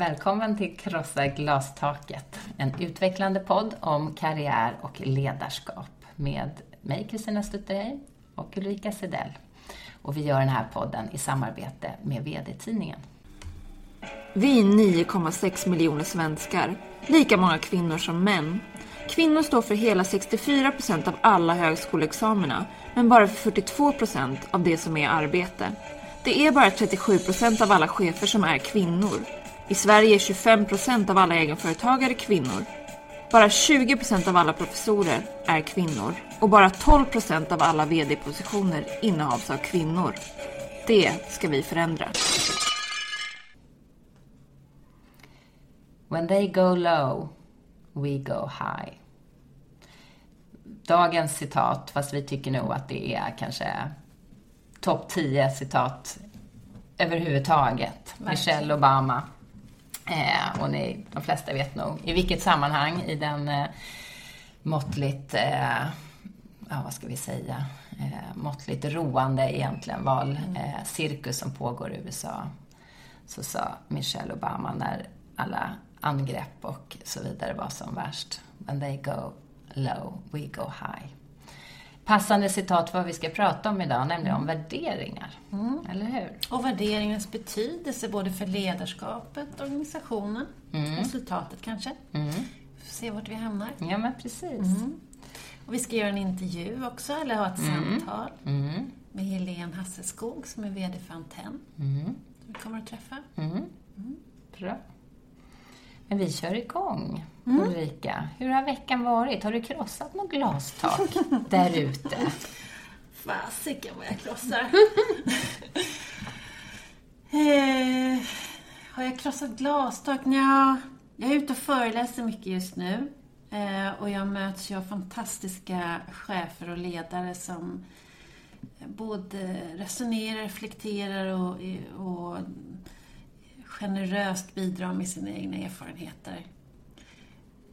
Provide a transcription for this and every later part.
Välkommen till Krossa glastaket, en utvecklande podd om karriär och ledarskap med mig, Kristina Stutterhej, och Ulrika Sedell. Och vi gör den här podden i samarbete med VD-tidningen. Vi är 9,6 miljoner svenskar, lika många kvinnor som män. Kvinnor står för hela 64 procent av alla högskoleexamina, men bara för 42 procent av det som är arbete. Det är bara 37 procent av alla chefer som är kvinnor. I Sverige är 25 procent av alla egenföretagare kvinnor. Bara 20 procent av alla professorer är kvinnor och bara 12 procent av alla VD-positioner innehas av kvinnor. Det ska vi förändra. When they go low, we go high. Dagens citat, fast vi tycker nog att det är kanske topp 10 citat överhuvudtaget. Michelle Obama. Eh, och ni, de flesta vet nog i vilket sammanhang i den eh, måttligt, eh, ja vad ska vi säga, eh, måttligt roande egentligen valcirkus som pågår i USA. Så sa Michelle Obama när alla angrepp och så vidare var som värst. When they go low, we go high. Passande citat för vad vi ska prata om idag, nämligen om värderingar. Mm. Eller hur? Och värderingens betydelse både för ledarskapet, organisationen, mm. resultatet kanske. Mm. Se vart vi hamnar. Ja, men precis. Mm. Och vi ska göra en intervju också, eller ha ett mm. samtal mm. med Helene Hasselskog som är VD för Antenn. Som vi kommer att träffa. Bra. Men vi kör igång. Mm. Ulrika, hur har veckan varit? Har du krossat något glastak där ute? Fasiken vad jag krossar. eh, har jag krossat glastak? Ja, jag är ute och föreläser mycket just nu. Eh, och jag möts ju av fantastiska chefer och ledare som både resonerar, reflekterar och, och generöst bidra med sina egna erfarenheter.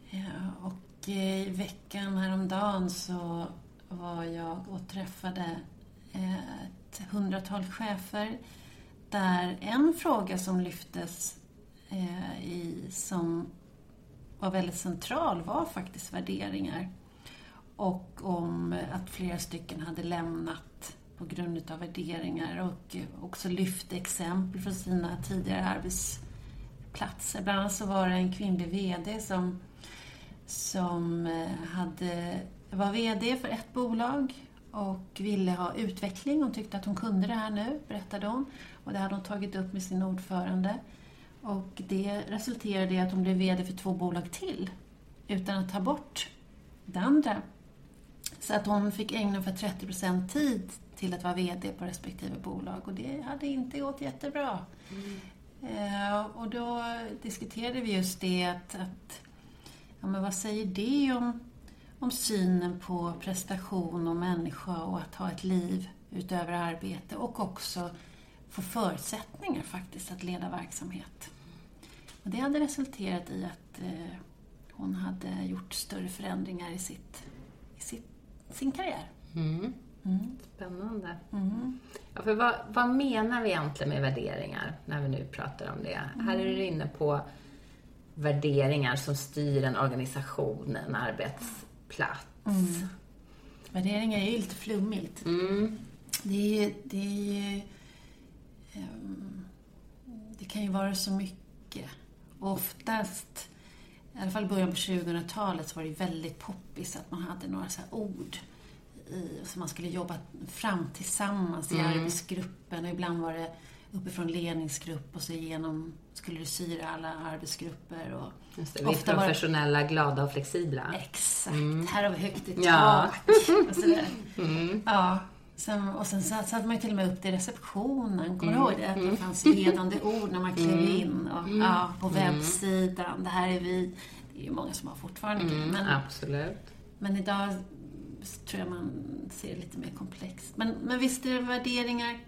Eh, och eh, i veckan häromdagen så var jag och träffade eh, ett hundratal chefer där en fråga som lyftes i, som var väldigt central var faktiskt värderingar. Och om att flera stycken hade lämnat på grund av värderingar och eh, också lyfte exempel från sina tidigare arbetsplatser. Bland annat så var det en kvinnlig VD som, som eh, hade, var VD för ett bolag och ville ha utveckling. Hon tyckte att hon kunde det här nu, berättade hon. Och det hade hon tagit upp med sin ordförande. Och det resulterade i att hon blev VD för två bolag till, utan att ta bort det andra. Så att hon fick ägna ungefär 30 procent tid till att vara VD på respektive bolag och det hade inte gått jättebra. Mm. Eh, och då diskuterade vi just det att, att ja, men vad säger det om, om synen på prestation och människa och att ha ett liv utöver arbete och också få förutsättningar faktiskt att leda verksamhet. Och det hade resulterat i att eh, hon hade gjort större förändringar i, sitt, i sitt, sin karriär. Mm. Mm. Spännande. Mm. Ja, för vad, vad, menar vi egentligen med värderingar, när vi nu pratar om det? Mm. Här är du inne på värderingar som styr en organisation, en arbetsplats. Mm. Värderingar är ju lite flummigt. Mm. Det, är, det, är, um, det kan ju vara så mycket. oftast, i alla fall i början på 2000-talet, så var det väldigt poppis att man hade några så ord i, så man skulle jobba fram tillsammans i mm. arbetsgruppen och ibland var det uppifrån ledningsgrupp och så igenom skulle du syra alla arbetsgrupper. Och Just det, vi är professionella, det... glada och flexibla. Exakt. Mm. Här har vi högt i tak. Ja. Och, sådär. Mm. ja. Sen, och sen satte man ju till och med upp det i receptionen. Kommer mm. du ihåg det? Att det fanns ledande ord när man klev mm. in. Och, mm. ja, på mm. webbsidan. Det här är vi. Det är ju många som har fortfarande mm, men, Absolut. Men idag tror jag man ser det lite mer komplext. Men, men visst är det värderingar.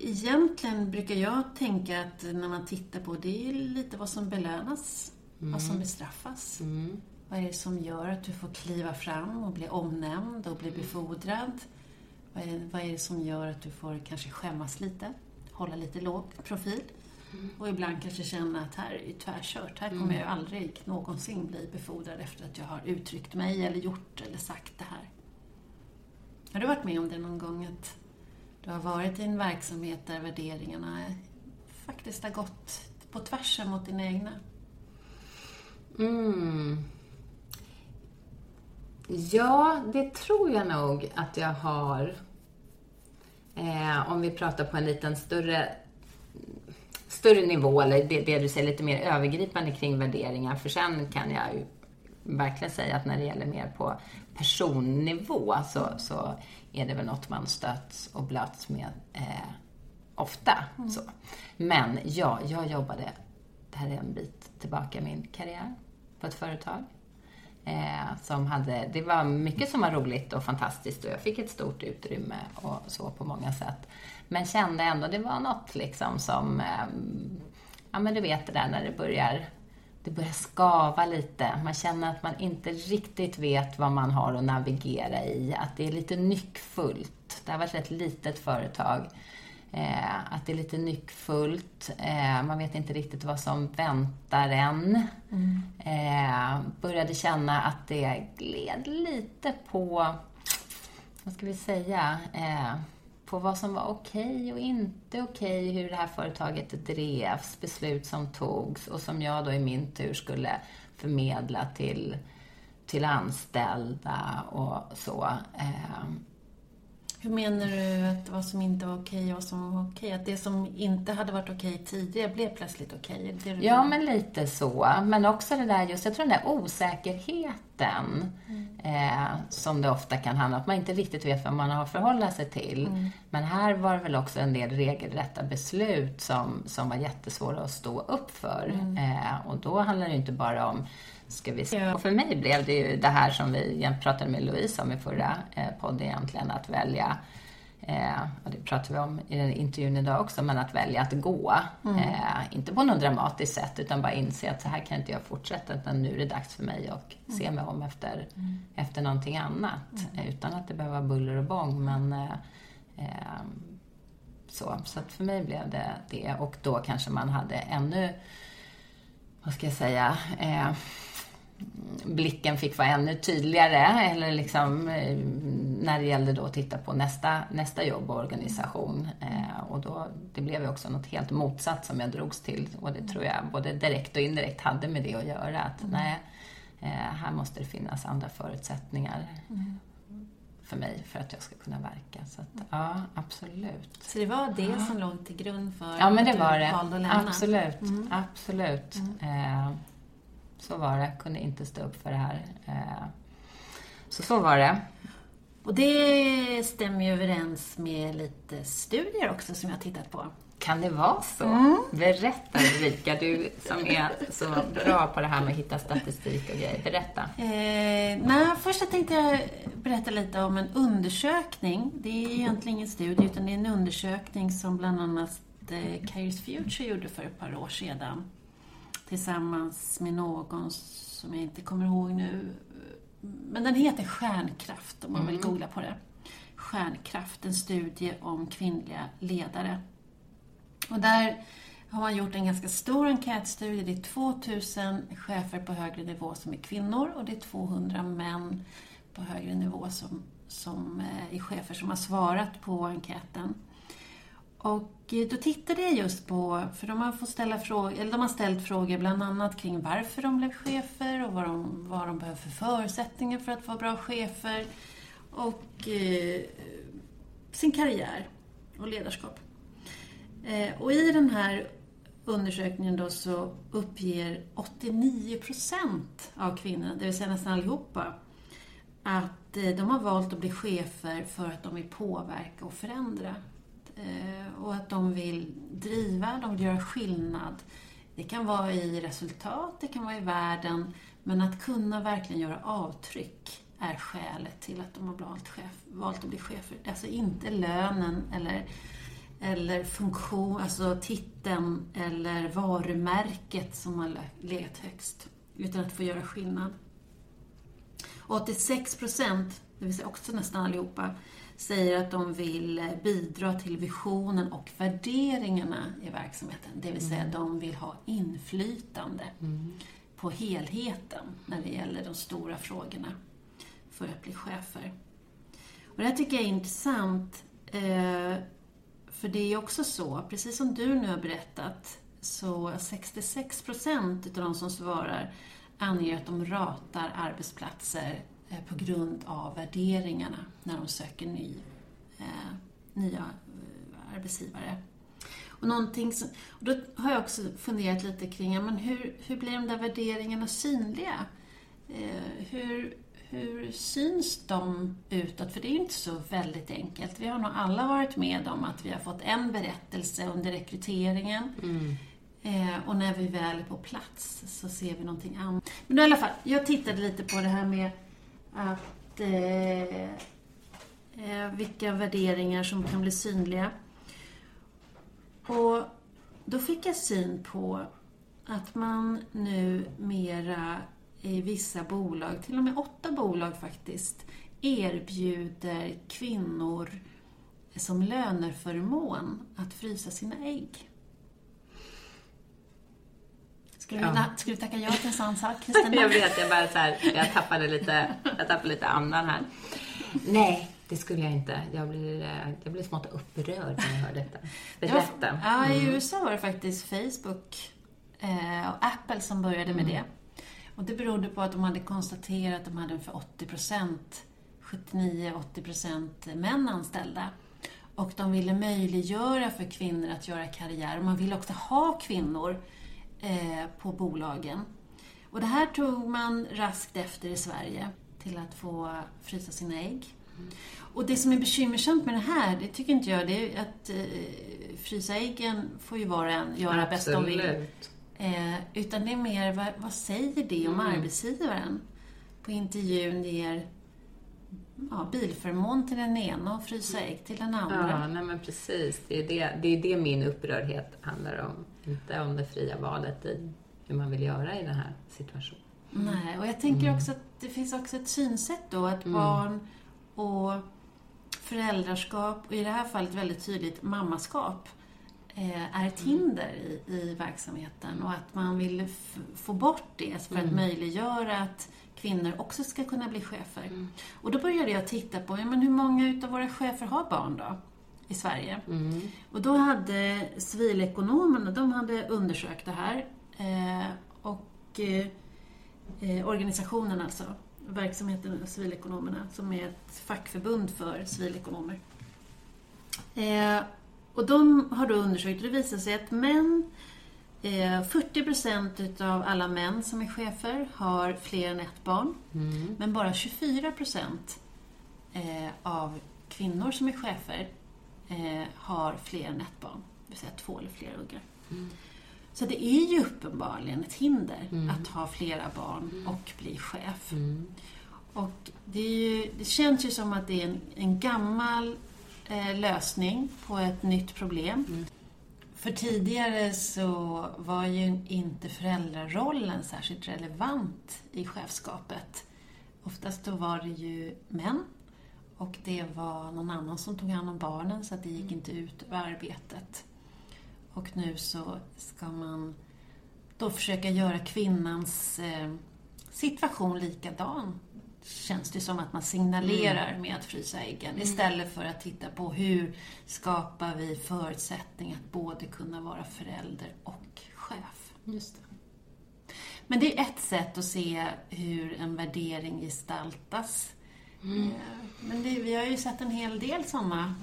Egentligen brukar jag tänka att när man tittar på det är lite vad som belönas, mm. vad som bestraffas. Mm. Vad är det som gör att du får kliva fram och bli omnämnd och bli mm. befordrad? Vad är, vad är det som gör att du får kanske skämmas lite? Hålla lite låg profil? Och ibland kanske känna att här är tvärkört. Här kommer mm. jag aldrig någonsin bli befordrad efter att jag har uttryckt mig eller gjort eller sagt det här. Har du varit med om det någon gång? Att du har varit i en verksamhet där värderingarna faktiskt har gått på tvärs mot dina egna? Mm. Ja, det tror jag nog att jag har. Eh, om vi pratar på en liten större, större nivå, eller det, det, du säger lite mer övergripande kring värderingar. För sen kan jag ju verkligen säga att när det gäller mer på personnivå så, så är det väl något man stöts och blöts med eh, ofta. Mm. Så. Men ja, jag jobbade, det här är en bit tillbaka i min karriär, på ett företag. Eh, som hade, det var mycket som var roligt och fantastiskt och jag fick ett stort utrymme och så på många sätt. Men kände ändå, det var något liksom som, eh, ja men du vet det där när det börjar det börjar skava lite. Man känner att man inte riktigt vet vad man har att navigera i. Att det är lite nyckfullt. Det har varit ett litet företag. Eh, att det är lite nyckfullt. Eh, man vet inte riktigt vad som väntar en. Mm. Eh, började känna att det gled lite på, vad ska vi säga, eh, på vad som var okej okay och inte okej, okay, hur det här företaget drevs, beslut som togs och som jag då i min tur skulle förmedla till, till anställda och så. Ehm, hur menar du att vad som inte var okej och vad som var okej? Att det som inte hade varit okej tidigare blev plötsligt okej? Ja, men lite så. Men också det där just, jag tror den där osäkerheten mm. eh, som det ofta kan handla om, att man inte riktigt vet vad man har att förhålla sig till. Mm. Men här var det väl också en del regelrätta beslut som, som var jättesvåra att stå upp för. Mm. Eh, och då handlar det inte bara om ska vi se. Och för mig blev det ju det här som vi pratade med Louise om i förra eh, podden egentligen, att välja Eh, och det pratar vi om i den intervjun idag också, men att välja att gå. Mm. Eh, inte på något dramatiskt sätt, utan bara inse att så här kan inte jag fortsätta, utan nu är det dags för mig att mm. se mig om efter, mm. efter någonting annat. Mm. Utan att det behöver vara buller och bång, men eh, eh, så. Så att för mig blev det det. Och då kanske man hade ännu, vad ska jag säga, eh, blicken fick vara ännu tydligare eller liksom, eh, när det gällde då att titta på nästa, nästa jobb och organisation. Eh, och då, det blev ju också något helt motsatt som jag drogs till och det tror jag både direkt och indirekt hade med det att göra. Att mm. nej, eh, här måste det finnas andra förutsättningar. Mm. för mig för att jag ska kunna verka. Så att, ja, absolut. Så det var det ja. som låg till grund för ja, men det att var du det. valde att lämna? Absolut, mm. absolut. Mm. Eh, så var det. Kunde inte stå upp för det här. Eh, så så var det. Och det stämmer ju överens med lite studier också som jag har tittat på. Kan det vara så? Mm. Berätta Ulrika, du som är så bra på det här med att hitta statistik och grejer. Berätta. Eh, nej, först tänkte jag berätta lite om en undersökning. Det är egentligen ingen studie, utan det är en undersökning som bland annat eh, Careers Future gjorde för ett par år sedan tillsammans med någon som jag inte kommer ihåg nu. Men den heter Stjärnkraft om man mm. vill googla på det. Stjärnkraft, en studie om kvinnliga ledare. Och där har man gjort en ganska stor enkätstudie. Det är 2000 chefer på högre nivå som är kvinnor och det är 200 män på högre nivå som, som eh, är chefer som har svarat på enkäten. Och eh, då tittade jag just på, för de har, fått ställa frågor, eller de har ställt frågor bland annat kring varför de blev chefer och vad de, vad de behöver för förutsättningar för att vara bra chefer. Och eh, sin karriär och ledarskap. Eh, och i den här undersökningen då så uppger 89 procent av kvinnorna, det vill säga nästan allihopa, att eh, de har valt att bli chefer för att de vill påverka och förändra Eh, och att de vill driva, de vill göra skillnad. Det kan vara i resultat, det kan vara i världen, men att kunna verkligen göra avtryck är skälet till att de har valt, chef, valt att bli chefer. Alltså inte lönen eller, eller funktion, alltså titeln eller varumärket som har legat högst, utan att få göra skillnad. 86 procent, det vill säga också nästan allihopa, säger att de vill eh, bidra till visionen och värderingarna i verksamheten. Det vill säga, de vill ha inflytande på helheten när det gäller de stora frågorna för att bli chefer. Och det här tycker jag är intressant, eh, för det är också så, precis som du nu har berättat, så 66 procent av de som svarar anger att de ratar arbetsplatser på grund av värderingarna när de söker ny, eh, nya eh, arbetsgivare. Och, någonting som, och då har jag också funderat lite kring ja, men hur, hur blir de där värderingarna synliga? Eh, hur, hur syns de utåt? För det är ju inte så väldigt enkelt. Vi har nog alla varit med om att vi har fått en berättelse under rekryteringen. Eh, och när vi väl är på plats så ser vi någonting annat. Men i alla fall, jag tittade lite på det här med att eh, eh, vilka värderingar som kan bli synliga. Och då fick jag syn på att man nu mera i vissa bolag, till och med åtta bolag faktiskt, erbjuder kvinnor som löneförmån att frysa sina ägg. Skulle, Ja. du, skulle du tacka ja till en sån sak, Kristina? Jag vet, jag bara så här, jag tappade lite, jag tappade lite andan här. Nej, det skulle jag inte. Jag blir, jag blir smått upprörd när jag hör detta. Berätta. Ja, i USA var det faktiskt Facebook eh, och Apple som började med det. Och det berodde på att de hade konstaterat att de hade ungefär 80% 79-80% män anställda. Och de ville möjliggöra för kvinnor att göra karriär. Och man ville också ha kvinnor på bolagen. Och det här tog man raskt efter i Sverige till att få frysa sina ägg. Och det som är bekymmersamt med det här, det tycker inte jag, det är att eh, frysa äggen får ju var och en göra bäst de vill. Eh, utan det är mer, vad, vad säger det om arbetsgivaren? På intervjun ger ja, bilförmån till den ena och frysa ägg till den andra. Ja, nej men precis. Det är det, det är det min upprördhet handlar om. Inte om det fria valet i hur man vill göra i den här situationen. Nej, och jag tänker också att det finns också ett synsätt då att barn och föräldraskap, och i det här fallet väldigt tydligt mammaskap, eh, är ett hinder i, i verksamheten och att man vill få bort det för att möjliggöra att kvinnor också ska kunna bli chefer. Och då började jag titta på, ja, men hur många utav våra chefer har barn då? I Sverige. Och då hade civilekonomerna, de hade undersökt det här. Eh, och eh, eh, organisationen alltså, verksamheten civilekonomerna, som är ett fackförbund för civilekonomer. Eh, och de har då undersökt, det visar sig att män, eh, 40% utav alla män som är chefer har fler än ett barn. Men bara 24% eh, av kvinnor som är chefer eh, har fler än ett barn. Det vill säga två eller fler ungar. Så det är ju uppenbarligen ett hinder att ha flera barn och bli chef. Och det, ju, det känns ju som att det är en, en gammal eh, lösning på ett nytt problem. För tidigare så var ju inte föräldrarollen särskilt relevant i chefskapet. Oftast då var det ju män och det var någon annan som tog hand om barnen så att det gick inte ut över arbetet. Och nu så ska man då försöka göra kvinnans eh, situation likadan. Känns det som att man signalerar med att frysa äggen istället för att titta på hur skapar vi förutsättning att både kunna vara förälder och chef. Just det. Men det är ett sätt att se hur en värdering gestaltas. Eh, Men det, vi har ju sett en hel del sådana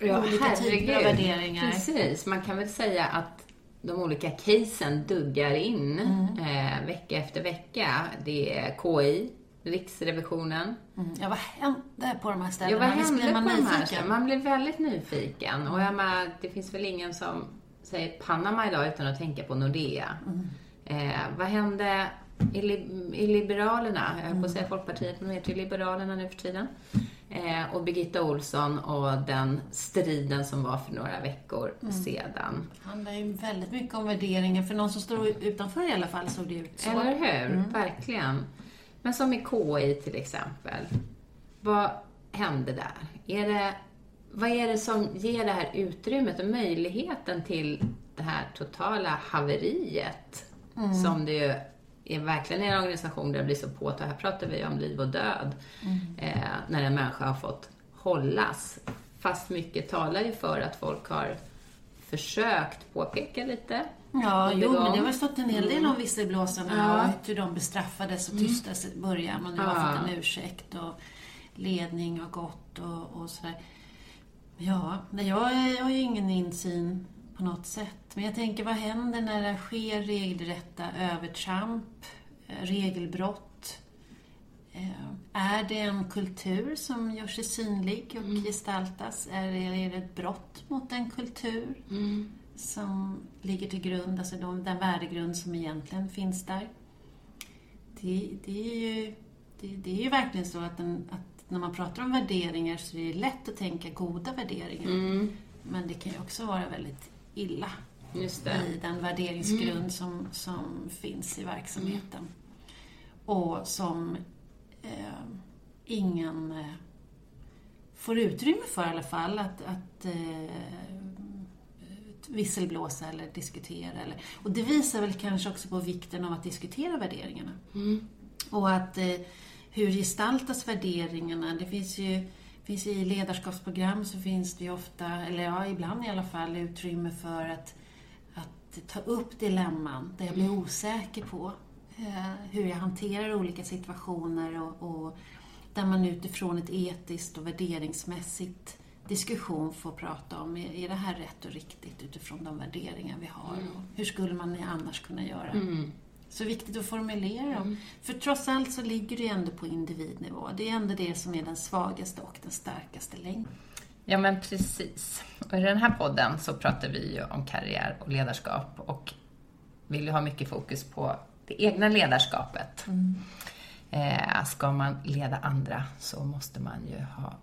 olika typer av värderingar. Precis, man kan väl säga att de olika casen duggar in Mm. eh, vecka efter vecka. Det är KI, Riksrevisionen. Mm. Ja, vad hände på de här Ja, ställena? vad Visst hände blir på man de här nyfiken? ställena? Man blir väldigt nyfiken. Och jag menar, det finns väl ingen som säger Panama idag utan att tänka på Nordea. Eh, vad hände i, i Liberalerna? Jag höll på att säga Folkpartiet, men de heter ju Liberalerna nu för tiden. Eh, och Birgitta Olsson och den striden som var för några veckor sedan. Det handlar ju väldigt mycket om värderingar. För någon som står utanför i alla fall såg det ut så. Mm. Eller hur? Verkligen. Men som i KI till exempel. Vad, hände där? Är det, vad är det som ger det här utrymmet och möjligheten till det här totala haveriet mm. som det ju är verkligen en organisation där det blir så påtagligt. Här pratar vi om liv och död. Mm. Eh, när en människa har fått hållas. Fast mycket talar ju för att folk har försökt påpeka lite. Ja, jo, men det har stått en hel del om visselblåsarna ja. och hur de bestraffades och tystades i början och nu ja. har fått en ursäkt och ledning har gått och, och sådär. Ja, jag, jag har ju ingen insyn på något sätt. Men jag tänker, vad händer när det sker regelrätta övertramp, eh, regelbrott? Eh, är det en kultur som gör sig synlig och mm. gestaltas? Är det, är det ett brott mot en kultur mm. som ligger till grund, alltså de, den värdegrund som egentligen finns där? Det, det, är, ju, det, det är ju verkligen så att, en, att, när man pratar om värderingar så är det lätt att tänka goda värderingar. Mm. Men det kan ju också vara väldigt illa i den värderingsgrund mm. som, som finns i verksamheten. Mm. Och som eh, ingen eh, får utrymme för i alla fall att, att eh, visselblåsa eller diskutera. Eller, och det visar väl kanske också på vikten av att diskutera värderingarna. Mm. Och att eh, hur gestaltas värderingarna? Det finns ju finns i ledarskapsprogram så finns det ju ofta, eller ja, ibland i alla fall, utrymme för att, att ta upp dilemman där jag blir mm. osäker på eh, hur jag hanterar olika situationer och, och, där man utifrån ett etiskt och värderingsmässigt diskussion får prata om, är, är det här rätt och riktigt utifrån de värderingar vi har? Mm. hur skulle man annars kunna göra? Mm. Så viktigt att formulera dem. Mm. För trots allt så ligger det ändå på individnivå. Det är ändå det som är den svagaste och den starkaste länken. Ja, men precis. Och I den här podden så pratar vi ju om karriär och ledarskap och vill ju ha mycket fokus på det egna ledarskapet. Mm. Eh, ska man leda andra så måste man ju ha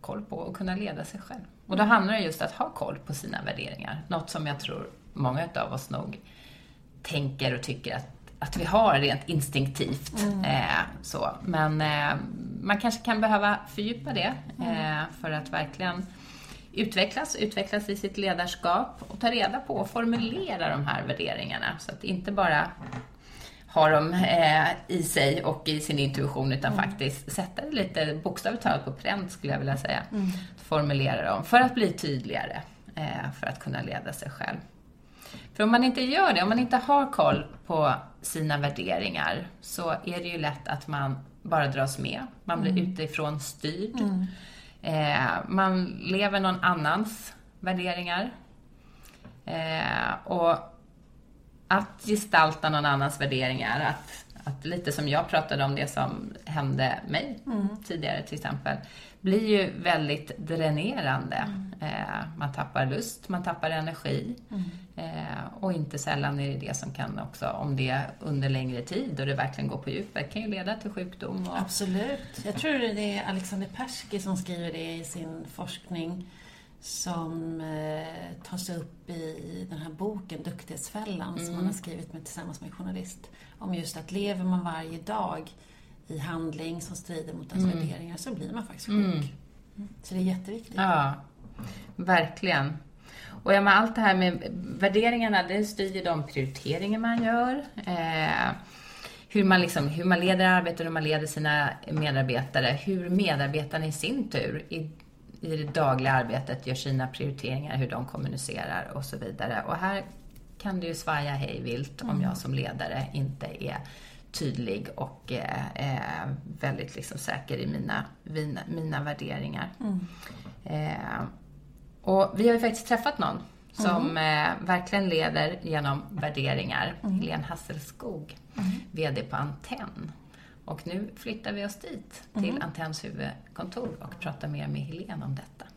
koll på och kunna leda sig själv. Och då handlar det just om att ha koll på sina värderingar. Något som jag tror många av oss nog tänker och tycker att, att vi har rent instinktivt. Mm. Eh, så. Men eh, man kanske kan behöva fördjupa det mm. eh, för att verkligen utvecklas, utvecklas i sitt ledarskap och ta reda på och formulera de här värderingarna. Så att inte bara ha dem eh, i sig och i sin intuition utan mm. faktiskt sätta det lite bokstavligt talat på pränt skulle jag vilja säga. Mm. Formulera dem för att bli tydligare, eh, för att kunna leda sig själv. För om man inte gör det, om man inte har koll på sina värderingar, så är det ju lätt att man bara dras med. Man blir mm. utifrån styrd. Mm. Eh, man lever någon annans värderingar. Eh, och att gestalta någon annans värderingar, att, att lite som jag pratade om det som hände mig mm. tidigare till exempel, blir ju väldigt dränerande. Mm. Eh, man tappar lust, man tappar energi. Mm. Eh, och inte sällan är det det som kan också, om det under längre tid och det verkligen går på djupet, kan ju leda till sjukdom. Och... Absolut. Jag tror det är Alexander Persky som skriver det i sin forskning som eh, tas upp i den här boken Duktighetsfällan mm. som han har skrivit med, tillsammans med en journalist. Om just att lever man varje dag i handling som strider mot ens mm. värderingar så blir man faktiskt sjuk. Mm. Så det är jätteviktigt. Ja, verkligen. Och ja, allt det här med värderingarna, det styr de prioriteringar man gör. Eh, hur, man liksom, hur man leder arbetet, hur man leder sina medarbetare. Hur medarbetarna i sin tur i, i det dagliga arbetet gör sina prioriteringar, hur de kommunicerar och så vidare. Och här kan det ju svaja hej vilt mm. om jag som ledare inte är tydlig och eh, eh, väldigt liksom säker i mina, mina, mina värderingar. Mm. Eh, och vi har ju faktiskt träffat någon som mm. eh, verkligen leder genom värderingar. Mm. Helene Hasselskog, mm. VD på Antenn. Och nu flyttar vi oss dit, till mm. Antenns huvudkontor och pratar mer med Helene om detta.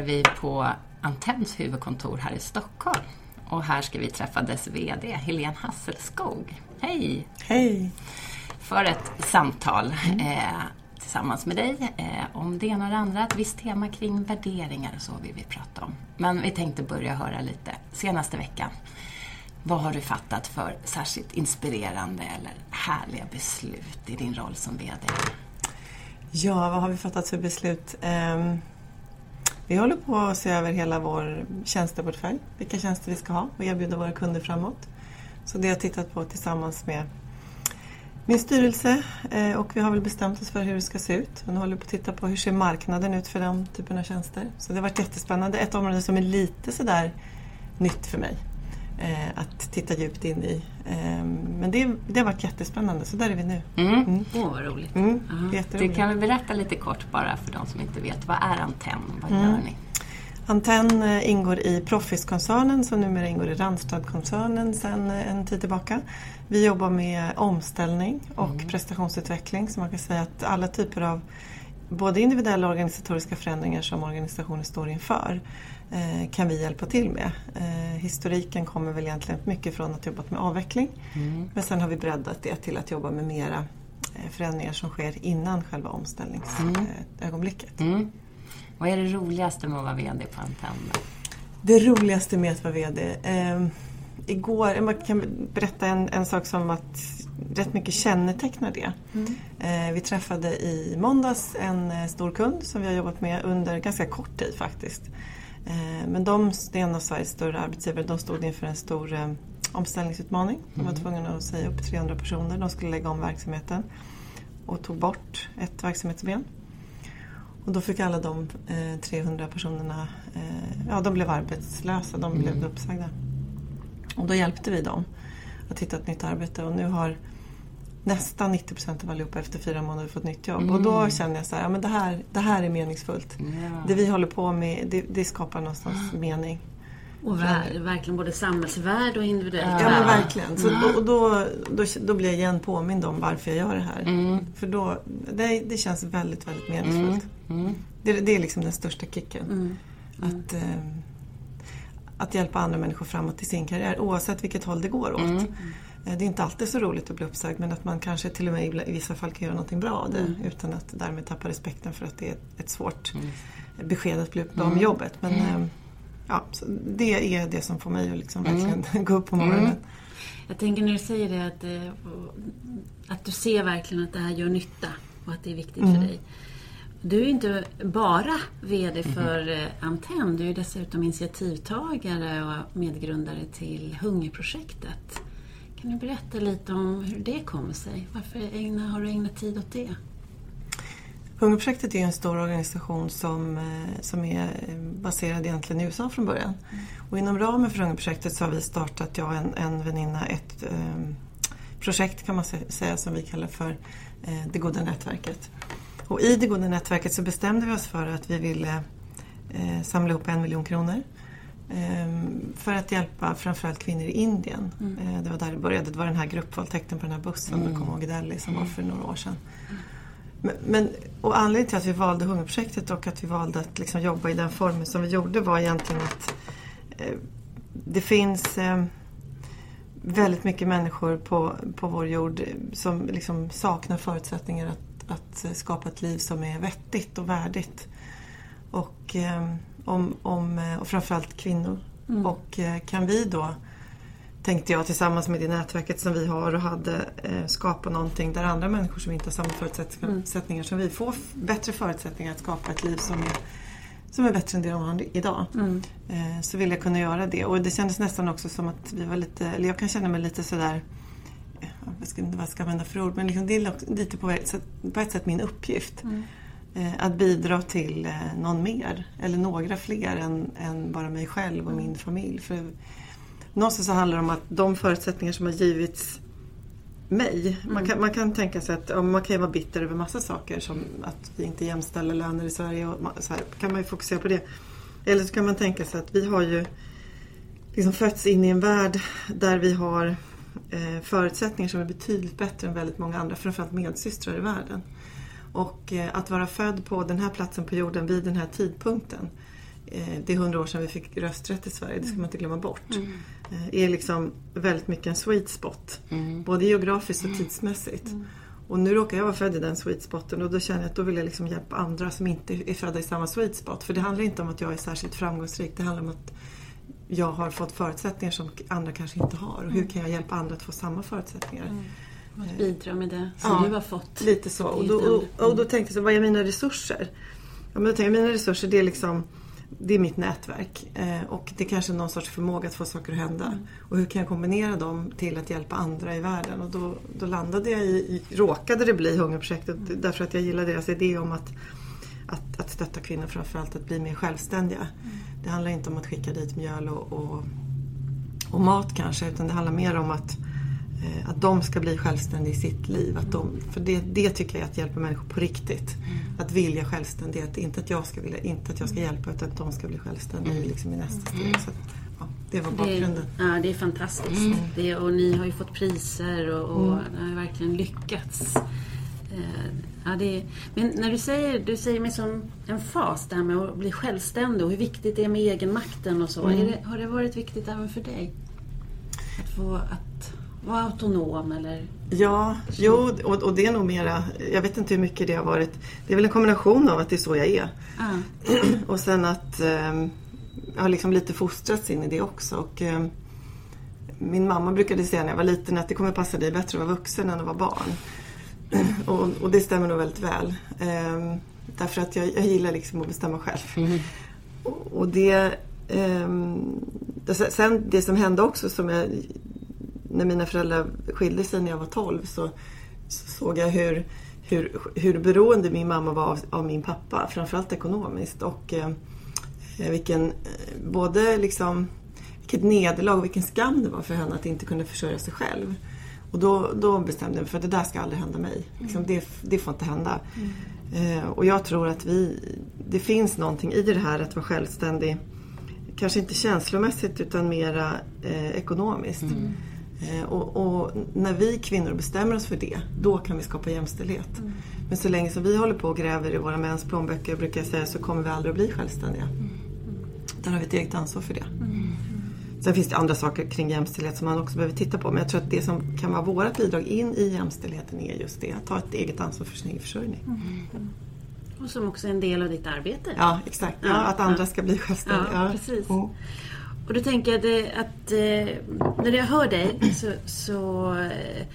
Är vi på Antenns huvudkontor här i Stockholm. Och här ska vi träffa dess VD, Helene Hasselskog. Hej! Hej! För ett samtal. Mm. Eh, tillsammans med dig eh, om det ena och det andra. Ett visst tema kring värderingar och så vill vi prata om. Men vi tänkte börja höra lite senaste veckan. Vad har du fattat för särskilt inspirerande eller härliga beslut i din roll som VD? Ja, vad har vi fattat för beslut? Um, vi håller på att se över hela vår tjänsteportfölj, vilka tjänster vi ska ha och erbjuda våra kunder framåt. Så det har jag tittat på tillsammans med min styrelse eh, och vi har väl bestämt oss för hur det ska se ut. Nu håller vi på att titta på hur ser marknaden ut för den typen av tjänster. Så det har varit jättespännande. Ett område som är lite sådär nytt för mig att titta djupt in i. Eh, men det, det har varit jättespännande, så där är vi nu. Mm. Mm. Oh, vad roligt. Mm, du kan väl berätta lite kort bara för de som inte vet. Vad är Antenn? Vad mm. gör ni? Antenn eh, ingår i Proffis-koncernen som numera ingår i Randstad-koncernen sedan eh, en tid tillbaka. Vi jobbar med omställning och mm. prestationsutveckling så man kan säga att alla typer av både individuella och organisatoriska förändringar som organisationen står inför eh, kan vi hjälpa till med. historiken kommer väl egentligen mycket från att jobba med avveckling mm. men sen har vi breddat det till att jobba med mera förändringar som sker innan själva omställningsögonblicket. Mm. mm. Vad är det roligaste med att vara VD på Antenna? Det roligaste med att vara VD? Eh, igår, man kan berätta en, en sak som att rätt mycket kännetecknar det. Mm. Eh, vi träffade i måndags en eh, stor kund som vi har jobbat med under ganska kort tid faktiskt. Eh, men de, det är en av Sveriges större arbetsgivare, de stod inför en stor eh, omställningsutmaning. De var mm. tvungna att säga upp 300 personer, de skulle lägga om verksamheten och tog bort ett verksamhetsben. Och då fick alla de eh, 300 personerna, eh, ja de blev arbetslösa, de blev mm. uppsagda. Och då hjälpte vi dem att hitta ett nytt arbete och nu har nästan 90 procent av allihopa efter fyra månader fått nytt jobb. Mm. Och då mm. känner jag så här, ja, men det, här, det här är meningsfullt. Ja. Det vi håller på med, det, det skapar någonstans ja. mening. Och värde, verkligen både samhällsvärde och individuellt värde. Ja, men verkligen. Så, mm. och då, då, då blir jag igen påmind om varför jag gör det här. Mm. För då, det, det känns väldigt, väldigt meningsfullt. Mm. mm. Det, det, är liksom den största kicken. Mm. Att, eh, att hjälpa andra människor framåt i sin karriär oavsett vilket håll det går åt. Mm. Eh, det är inte alltid så roligt att bli uppsagd men att man kanske till och med i vissa fall kan göra någonting bra av det utan att därmed tappa respekten för att det är ett svårt besked att bli uppsagd om jobbet. Men, eh, ja, det är det som får mig att liksom verkligen mm. gå upp på morgonen. Mm. Jag tänker när du säger det att, eh, att du ser verkligen att det här gör nytta och att det är viktigt mm. för dig. Du är inte bara VD mm-hmm. för mm. Antenn, du är dessutom initiativtagare och medgrundare till Hungerprojektet. Kan du berätta lite om hur det kommer sig? Varför ägna, har du ägnat tid åt det? Hungerprojektet är en stor organisation som, eh, som är eh, baserad egentligen i USA från början. Mm. Och inom ramen för Hungerprojektet så har vi startat, jag och en, en väninna, ett eh, projekt kan man säga som vi kallar för eh, Det goda nätverket. Och i Det goda nätverket så bestämde vi oss för att vi ville eh, samla ihop en miljon kronor för att hjälpa framförallt kvinnor i Indien. Mm. det var där det började. Det var den här gruppvåldtäkten på den här bussen, mm. kom ihåg Delhi, som var för några år sedan. Mm. Men, men, och anledningen till att vi valde Hungerprojektet och att vi valde att liksom jobba i den formen som vi gjorde var egentligen att eh, det finns eh, väldigt mycket människor på, på vår jord som liksom saknar förutsättningar att, att skapa ett liv som är vettigt och värdigt. Och, eh, om, om, eh, och framförallt kvinnor. Mm. Och eh, kan vi då tänkte jag tillsammans med det nätverket som vi har och hade eh, skapa någonting där andra människor som inte har samma förutsättningar mm. som vi får bättre förutsättningar att skapa ett liv som är, som är bättre än det de har idag. Mm. Så vill jag kunna göra det och det kändes nästan också som att vi var lite, eller jag kan känna mig lite sådär eh, vad ska, vad ska jag använda för ord, men liksom det är lite på, på ett sätt min uppgift. Mm. Eh, att bidra till eh, någon mer, eller några fler än, än bara mig själv och min familj. För någonstans så handlar det om att de förutsättningar som har givits mig. Mm. Man, kan, man kan tänka sig att man kan vara bitter över massa saker som att vi inte jämställer löner i Sverige. Och så här, kan man ju fokusera på det. Eller så kan man tänka sig att vi har ju liksom fötts in i en värld där vi har eh, förutsättningar som är betydligt bättre än väldigt många andra, framförallt medsystrar i världen. Och eh, att vara född på den här platsen på jorden vid den här tidpunkten Eh, det är hundra år sedan vi fick rösträtt i Sverige, det ska man inte glömma bort. Mm. Eh, är liksom väldigt mycket en sweet spot. Mm. Både geografiskt och tidsmässigt. Mm. Och nu råkar jag vara född i den sweet spoten och då känner jag att då vill jag liksom hjälpa andra som inte är födda i samma sweet spot. För det handlar inte om att jag är särskilt framgångsrik, det handlar om att jag har fått förutsättningar som andra kanske inte har. Och hur kan jag hjälpa andra att få samma förutsättningar? Att bidra med det som ja, du har fått. Lite så. Och då, och, och då tänkte jag, vad är mina resurser? Ja, men då tänkte jag, mina resurser det är liksom det är mitt nätverk eh, och det är kanske någon sorts förmåga att få saker att hända. Mm. Och hur kan jag kombinera dem till att hjälpa andra i världen? Och då, då landade jag i, råkade det bli Hungerprojektet mm. därför att jag gillar deras idé om att, att, att stötta kvinnor framförallt att bli mer självständiga. Mm. Det handlar inte om att skicka dit mjöl och, och, och mat kanske utan det handlar mer om att Eh, att de ska bli självständiga i sitt liv. Att de, för det, det tycker jag är att hjälpa människor på riktigt. Mm. Att vilja självständighet. Inte att jag ska, vilja, inte att jag ska hjälpa utan att de ska bli självständiga mm. liksom i nästa steg. Så, ja, det var bakgrunden. Det, ja, det är fantastiskt. Mm. Det, och ni har ju fått priser och, och mm. har verkligen lyckats. Eh, ja, det, men när du säger, du säger med som en fas det här med att bli självständig och hur viktigt det är med egenmakten och så. Mm. Det, har det varit viktigt även för dig? Att få, att vara autonom eller? Ja, jo, och, och, det är nog mera, jag vet inte hur mycket det har varit. Det är väl en kombination av att det är så jag är. Ah. och sen att eh, jag har liksom lite fostrats in i det också. Och, eh, min mamma brukade säga när jag var liten att det kommer passa dig bättre att vara vuxen än att vara barn. och, och, det stämmer nog väldigt väl. Eh, därför att jag, jag gillar liksom att bestämma själv. Mm. Och, och det ehm, Sen det som hände också som jag när mina föräldrar skilde sig när jag var 12 så, så såg jag hur, hur, hur beroende min mamma var av, av min pappa, framförallt ekonomiskt. Och eh, vilken, eh, både liksom, vilket nederlag och vilken skam det var för henne att inte kunna försörja sig själv. Och då, då bestämde jag mig för att det där ska aldrig hända mig. Liksom, det, det får inte hända. Mm. Eh, och jag tror att vi, det finns någonting i det här att vara självständig. Kanske inte känslomässigt utan mera eh, ekonomiskt. Mm. Eh, och, och, när vi kvinnor bestämmer oss för det, då kan vi skapa jämställdhet. Mm. Men så länge som vi håller på och gräver i våra mäns plånböcker brukar jag säga så kommer vi aldrig att bli självständiga. Mm. Där har vi ett eget ansvar för det. Mm. Sen finns det andra saker kring jämställdhet som man också behöver titta på. Men jag tror att det som kan vara vårt bidrag in i jämställdheten är just det. Att ta ett eget ansvar för sin egen försörjning. Mm. Och som också är en del av ditt arbete. Ja, exakt. Ja, att andra ska bli självständiga. Ja, precis. Och då tänker jag att, eh, när jag hör dig så, så äh,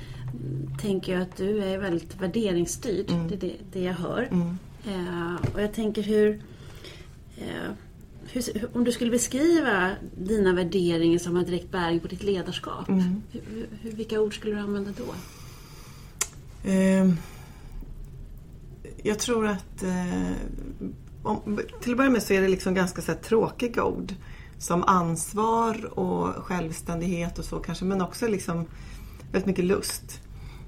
tänker jag att du är väldigt värderingsstyrd. Mm. Det är det, det jag hör. Mm. Äh, och jag tänker hur, hur, Om du skulle beskriva dina värderingar som har direkt bäring på ditt ledarskap. Mm. Hur, hur, vilka ord skulle du använda då? Ehm, jag tror att om, till att börja med så är det liksom ganska så tråkiga ord som ansvar och självständighet och så kanske men också liksom väldigt mycket lust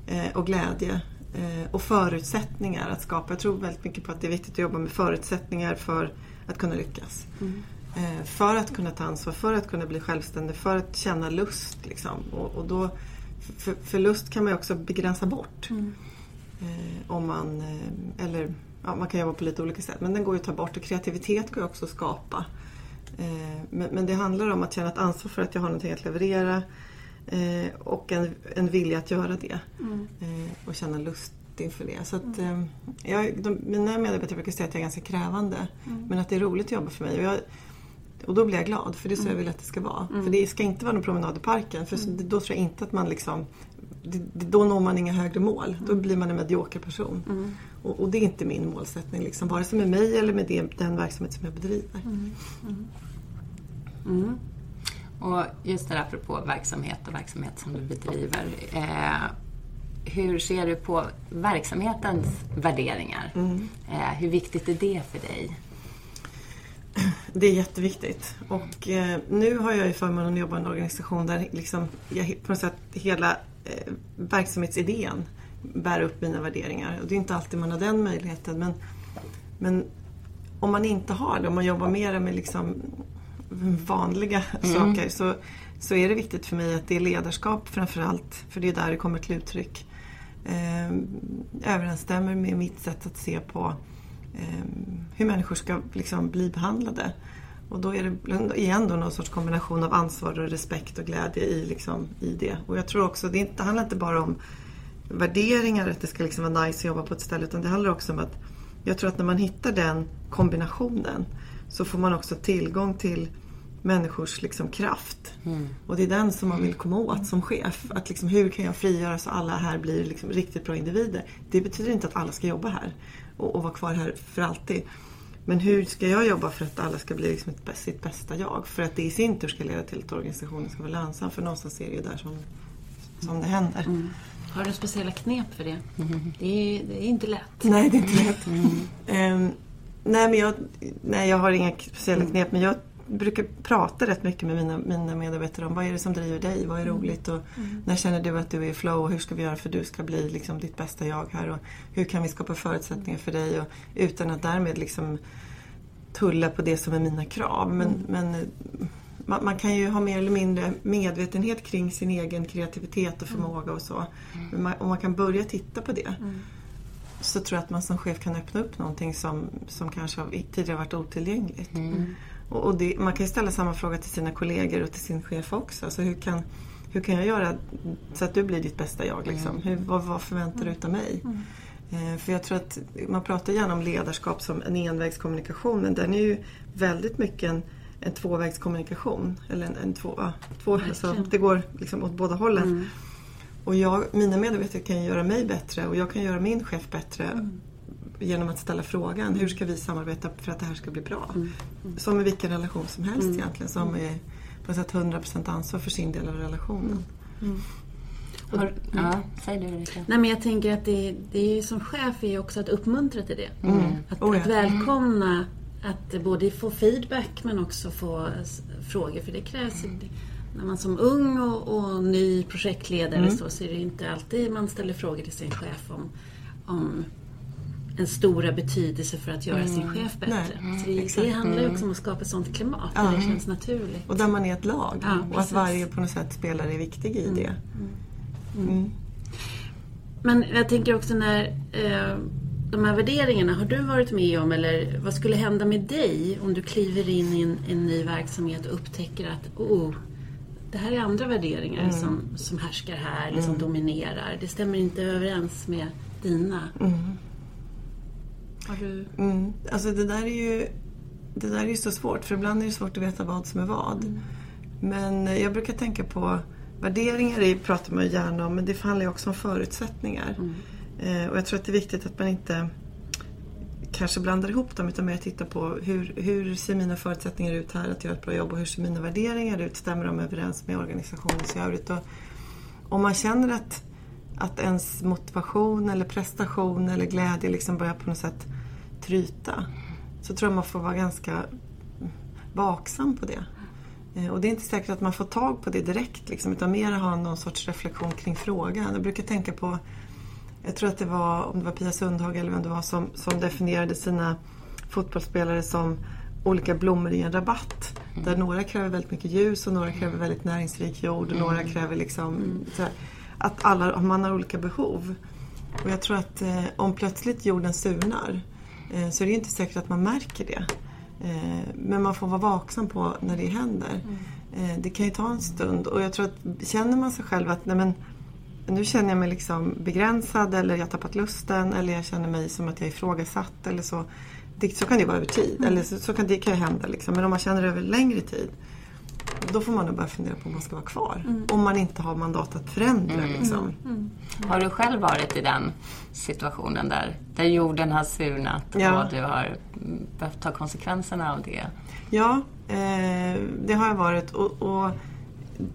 eh, och glädje eh, och förutsättningar att skapa. Jag tror väldigt mycket på att det är viktigt att jobba med förutsättningar för att kunna lyckas. Mm. Eh, för att kunna ta ansvar, för att kunna bli självständig, för att känna lust. Liksom. Och, och då, för, för, lust kan man ju också begränsa bort. Mm. Om man, eller ja, man kan jobba på lite olika sätt men den går ju att ta bort och kreativitet går ju också att skapa. Eh, men, men, det handlar om att känna ett ansvar för att jag har någonting att leverera eh, och en, en vilja att göra det. Mm. Eh, och känna lust inför det. Så att, mm. jag, de, mina medarbetare brukar säga att jag är ganska krävande mm. men att det är roligt att jobba för mig. Och, jag, och då blir jag glad för det är så jag mm. vill att det ska vara. Mm. För det ska inte vara någon promenad i parken för mm. då tror jag inte att man liksom då når man inga högre mål. Då blir man en medioker person. Och, och, det är inte min målsättning, liksom, vare sig med mig eller med det, den verksamhet som jag bedriver. Mm. Och just det där apropå verksamhet och verksamhet som du bedriver. Eh, hur ser du på verksamhetens värderingar? Mm. Eh, hur viktigt är det för dig? Det är jätteviktigt. Och eh, nu har jag ju förmånen att jobba i en organisation där liksom, jag, på något sätt hela eh, verksamhetsidén bär upp mina värderingar. Och det är inte alltid man har den möjligheten men, men om man inte har det, om man jobbar mer med liksom vanliga mm. saker så, så är det viktigt för mig att det är ledarskap framförallt, för det är där det kommer till uttryck. Eh, överensstämmer med mitt sätt att se på eh, hur människor ska liksom, bli behandlade. Och då är det igen då någon sorts kombination av ansvar och respekt och glädje i, liksom, i det. Och jag tror också, det, inte, det handlar inte bara om värderingar, att det ska liksom vara nice att jobba på ett ställe. Utan det handlar också om att jag tror att när man hittar den kombinationen så får man också tillgång till människors liksom kraft. Mm. Och det är den som man vill komma åt som chef. Att liksom, hur kan jag frigöra så alla här blir liksom riktigt bra individer? Det betyder inte att alla ska jobba här och, och vara kvar här för alltid. Men hur ska jag jobba för att alla ska bli liksom ett, sitt bästa jag? För att det i sin tur ska leda till att organisationen ska vara lönsam. För någonstans är det ju där som, som det händer. Mm. Har du speciella knep för det? Mm. Det, är, det, är, inte lätt. Nej, det är inte lätt. Um, nej, men jag, nej, jag har inga speciella mm. knep. Men jag brukar prata rätt mycket med mina, mina medarbetare om vad är det som driver dig, vad är mm. roligt och mm. när känner du att du är i flow och hur ska vi göra för att du ska bli liksom ditt bästa jag här och hur kan vi skapa förutsättningar för dig och, utan att därmed liksom tulla på det som är mina krav. Men, mm. men man, man, kan ju ha mer eller mindre medvetenhet kring sin egen kreativitet och förmåga och så. Mm. Man, om man kan börja titta på det mm. så tror jag att man som chef kan öppna upp någonting som, som kanske tidigare varit otillgängligt. Mm. Och, det, man kan ju ställa samma fråga till sina kollegor och till sin chef också. Alltså hur, kan, hur kan jag göra så att du blir ditt bästa jag? Liksom? Mm. Hur, vad, vad förväntar du av mig? Mm. Eh, för jag tror att man pratar gärna om ledarskap som en envägskommunikation men den är ju väldigt mycket en, en tvåvägskommunikation. Eller en, en två, ja, två, alltså, det går liksom åt båda hållen. Mm. Och jag, mina medarbetare kan göra mig bättre och jag kan göra min chef bättre mm. Genom att ställa frågan hur ska vi samarbeta för att det här ska bli bra. Mm. mm. Som i vilken relation som helst mm. egentligen. Som är på sätt 100% ansvar för sin del av relationen. Mm. Har, ja, säg du Erika. Nej men jag tänker att det, det är som chef är också att uppmuntra till det. Mm. Att, oh ja. att, välkomna att både få feedback men också få frågor för det krävs mm. när man som ung och, och ny projektledare mm. så, så är det inte alltid man ställer frågor till sin chef om, om en stora betydelse för att göra mm. sin chef bättre. Nej, så det, det handlar ju också om att skapa ett sånt klimat där det känns naturligt. Och där man är ett lag ja, och att varje på något sätt spelare är viktig i mm. det. Mm. Mm. Men jag tänker också när eh, de här värderingarna, har du varit med om eller vad skulle hända med dig om du kliver in i en, en ny verksamhet och upptäcker att oh, det här är andra värderingar mm. som, som härskar här, eller som mm. dominerar. Det stämmer inte överens med dina. Mm. Mm. Alltså det där är ju det där är ju så svårt, för ibland är det svårt att veta vad som är vad. Mm. Men jag brukar tänka på Värderingar är, pratar man gärna om men det handlar ju också om förutsättningar. Mm. Eh, och jag tror att det är viktigt att man inte kanske blandar ihop dem utan mer tittar på hur, hur ser mina förutsättningar ut här att göra ett bra jobb och hur ser mina värderingar ut? Stämmer de överens med organisationens i övrigt? Och om man känner att, att ens motivation eller prestation eller glädje liksom börjar på något sätt tryta så tror jag man får vara ganska vaksam på det. Eh, och det är inte säkert att man får tag på det direkt liksom, utan mer ha någon sorts reflektion kring frågan. Jag brukar tänka på, jag tror att det var, om det var Pia Sundhage eller vem det var som, som definierade sina fotbollsspelare som olika blommor i en rabatt. Mm. Där några kräver väldigt mycket ljus och några kräver väldigt näringsrik jord och mm. några kräver liksom mm. här, att alla, man har olika behov. Och jag tror att eh, om plötsligt jorden surnar eh, så är det inte säkert att man märker det. Eh, men man får vara vaksam på när det händer. Mm. Eh, det kan ju ta en stund och jag tror att känner man sig själv att nej men, nu känner jag mig liksom begränsad eller jag har tappat lusten eller jag känner mig som att jag är ifrågasatt eller så. Det, så kan det vara över tid, mm. eller så, så, kan det kan ju hända. Liksom. Men om man känner det över längre tid då får man nog börja fundera på om man ska vara kvar. Mm. Om man inte har mandat att förändra. Mm. Liksom. Mm. mm. Har du själv varit i den situationen där, där jorden har surnat ja. och du har behövt ta konsekvenserna av det? Ja, eh, det har jag varit. Och, och,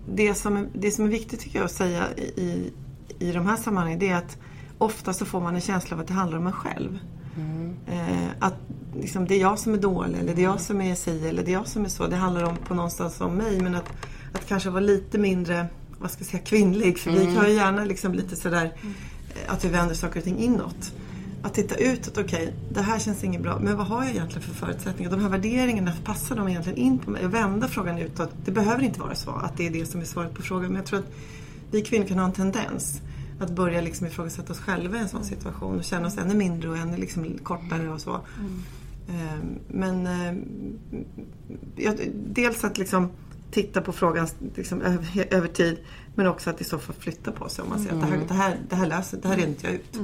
det, som är, det som är viktigt tycker jag att säga i, i de här sammanhangen det är att ofta så får man en känsla av att det handlar om en själv. Mm. Eh, att liksom, det är jag som är dålig eller det är jag som är si eller det är jag som är så. Det handlar om, på någonstans om mig men att, att kanske vara lite mindre vad ska jag säga, kvinnlig. För mm. vi har ju gärna liksom lite sådär eh, att vi vänder saker och ting inåt. Att titta utåt, okej, okay, det här känns inget bra, men vad har jag egentligen för förutsättningar? De här värderingarna, passar de egentligen in på mig? Och vända frågan utåt. Det behöver inte vara så att det är det som är svaret på frågan, men jag tror att vi kvinnor kan ha en tendens att börja liksom ifrågasätta oss själva i en sån situation och känna oss ännu mindre och ännu liksom kortare och så. Mm. Ehm, men ehm, ja, dels att liksom titta på frågan liksom över, över, tid. Men också att i så fall flytta på sig om man ser att det här, det här, det här löser, det här reder inte jag ut.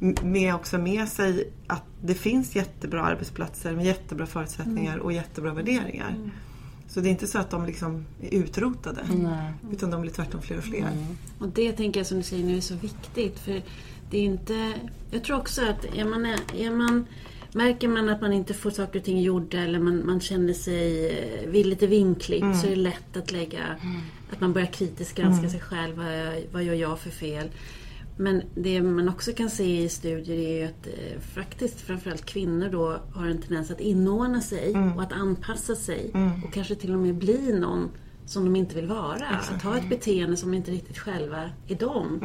M- Med också med sig att det finns jättebra arbetsplatser med jättebra förutsättningar och jättebra värderingar. Så det är inte så att de liksom är utrotade. Utan de blir tvärtom fler och fler. Och det tänker jag som du säger nu är så viktigt. För det är inte... Jag tror också att är man, är man, märker man att man inte får saker och ting gjorda eller man, man känner sig eh, vill lite vinkligt så är det lätt att lägga... Att man börjar kritiskt granska sig själv. Vad, vad gör jag för fel? Men det man också kan se i studier är ju att eh, faktiskt framförallt kvinnor då har en tendens att inordna sig och att anpassa sig och kanske till och med bli någon som de inte vill vara. Att ha ett beteende som inte riktigt själva är dem.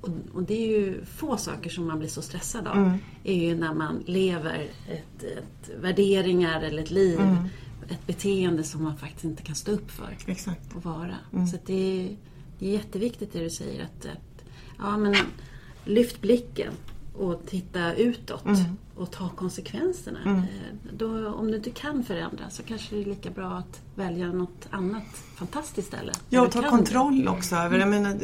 Och, och det är ju få saker som man blir så stressad av. är ju när man lever ett, ett värderingar eller ett liv, ett beteende som man faktiskt inte kan stå upp för Exakt. och vara. Så att det, är, det är jätteviktigt det du säger att, att ja, men lyft blicken och titta utåt och ta konsekvenserna. Eh, Då, om du inte kan förändra så kanske det är lika bra att välja något annat fantastiskt ställe. Ja, och ta kontroll också över, jag menar,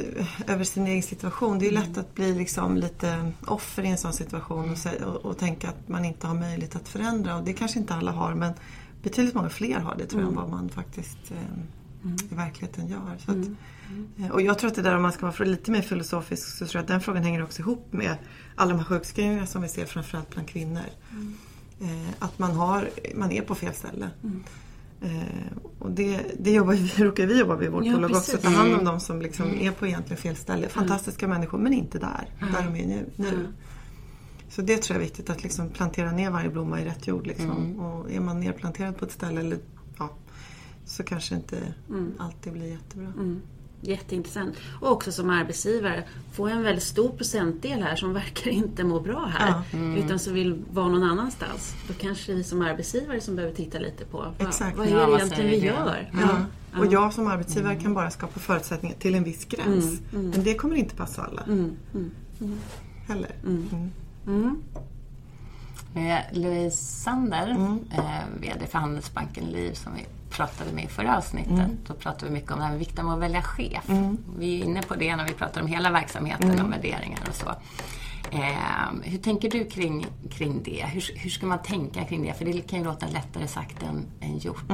över sin egen situation. Det är ju lätt att bli liksom lite offer i en sån situation och, och, och tänka att man inte har möjlighet att förändra. Och det kanske inte alla har men betydligt många fler har det tror jag än vad man faktiskt eh, i verkligheten gör. Så att, och jag tror att det där om man ska vara lite mer filosofisk så tror jag att den frågan hänger också ihop med alla de här sjukskrivningarna som vi ser framförallt bland kvinnor. Eh, att man, har, man är på fel ställe. Eh, och det, det jobbar vi, råkar vi jobba vid i vårt Ja, bolag också. Mm. Ta hand om de som liksom är på egentligen fel ställe. Fantastiska människor men inte där, där de är nu. nu. Så det tror jag är viktigt att liksom plantera ner varje blomma i rätt jord. Liksom. Mm. Och är man nerplanterad på ett ställe eller, ja, så kanske inte Mm. alltid blir jättebra. Jätteintressant. Och också som arbetsgivare, få en väldigt stor procentdel här som verkar inte må bra här. Utan som vill vara någon annanstans. Då kanske vi som arbetsgivare som behöver titta lite på vad, Exakt. vad är Ja, det vad egentligen vi gör. Ja. Och jag som arbetsgivare kan bara skapa förutsättningar till en viss gräns. Men det kommer inte passa alla. Heller. Mm. Med Louise Sander, eh, VD för Handelsbanken Liv, som vi pratade med i förra avsnittet. Då pratade vi mycket om det här med vikten av att välja chef. Vi är inne på det när vi pratar om hela verksamheten och värderingar och så. Eh, hur tänker du kring, kring det? Hur, hur ska man tänka kring det? För det kan ju låta lättare sagt än, än gjort.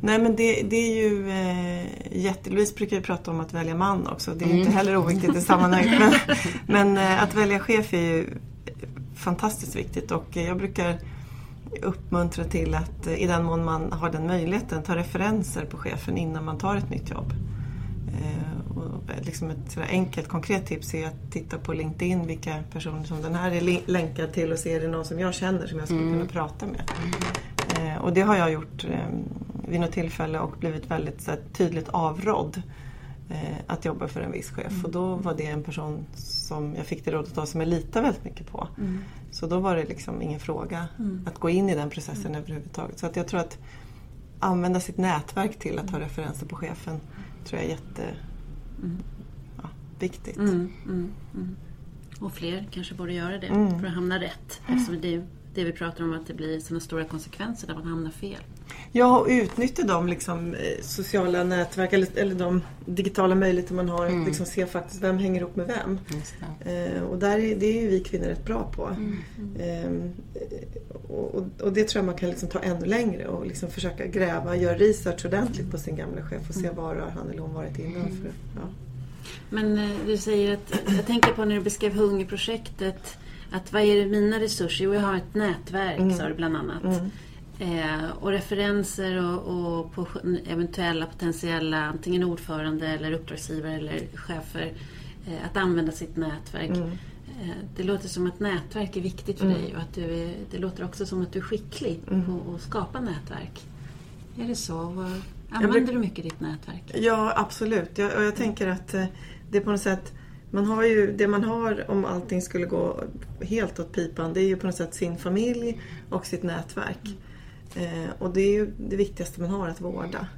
Nej men det, det är ju eh, jätte... Louise brukar ju prata om att välja man också. Det är inte heller oviktigt i sammanhanget. Men, men eh, att välja chef är ju fantastiskt viktigt och jag brukar uppmuntra till att eh, i den mån man har den möjligheten ta referenser på chefen innan man tar ett nytt jobb. Eh, och liksom ett enkelt konkret tips är att titta på LinkedIn vilka personer som den här är länkad till och se är det någon som jag känner som jag skulle kunna prata med. Eh, och det har jag gjort vid något tillfälle och blivit väldigt så här, tydligt avrådd att jobba för en viss chef. Och då var det en person som jag fick det rådet av som jag litar väldigt mycket på. Så då var det liksom ingen fråga att gå in i den processen överhuvudtaget. Så att jag tror att använda sitt nätverk till att ha referenser på chefen tror jag är jätte ja, viktigt. Mm, mm, mm. Och fler kanske borde göra det Mm. för att hamna rätt. Eftersom det det vi pratar om att det blir sådana stora konsekvenser när man hamnar fel. Ja, och utnyttja de liksom, eh, sociala nätverk eller, eller de digitala möjligheter man har. Att liksom se faktiskt vem hänger ihop med vem. Eh, och där är, det är ju vi kvinnor rätt bra på. Ehm, och, och, och det tror jag man kan liksom ta ännu längre och liksom försöka gräva, göra research ordentligt på sin gamla chef och se var har han eller hon varit innan. För, ja. Men eh, du säger att, jag tänker på när du beskrev hungerprojektet, att vad är det mina resurser? Jo, jag har ett nätverk, sa du bland annat. Eh, och referenser och, och på eventuella potentiella antingen ordförande eller uppdragsgivare eller chefer. Eh, att använda sitt nätverk. Eh, det låter som att nätverk är viktigt för dig och att du är, det låter också som att du är skicklig på att skapa nätverk. Är det så? Använder du mycket ditt nätverk? Ja, absolut. Jag, och jag tänker att eh, det är på något sätt man har ju, det man har om allting skulle gå helt åt pipan det är ju på något sätt sin familj och sitt nätverk. Eh, och det är ju det viktigaste man har att vårda.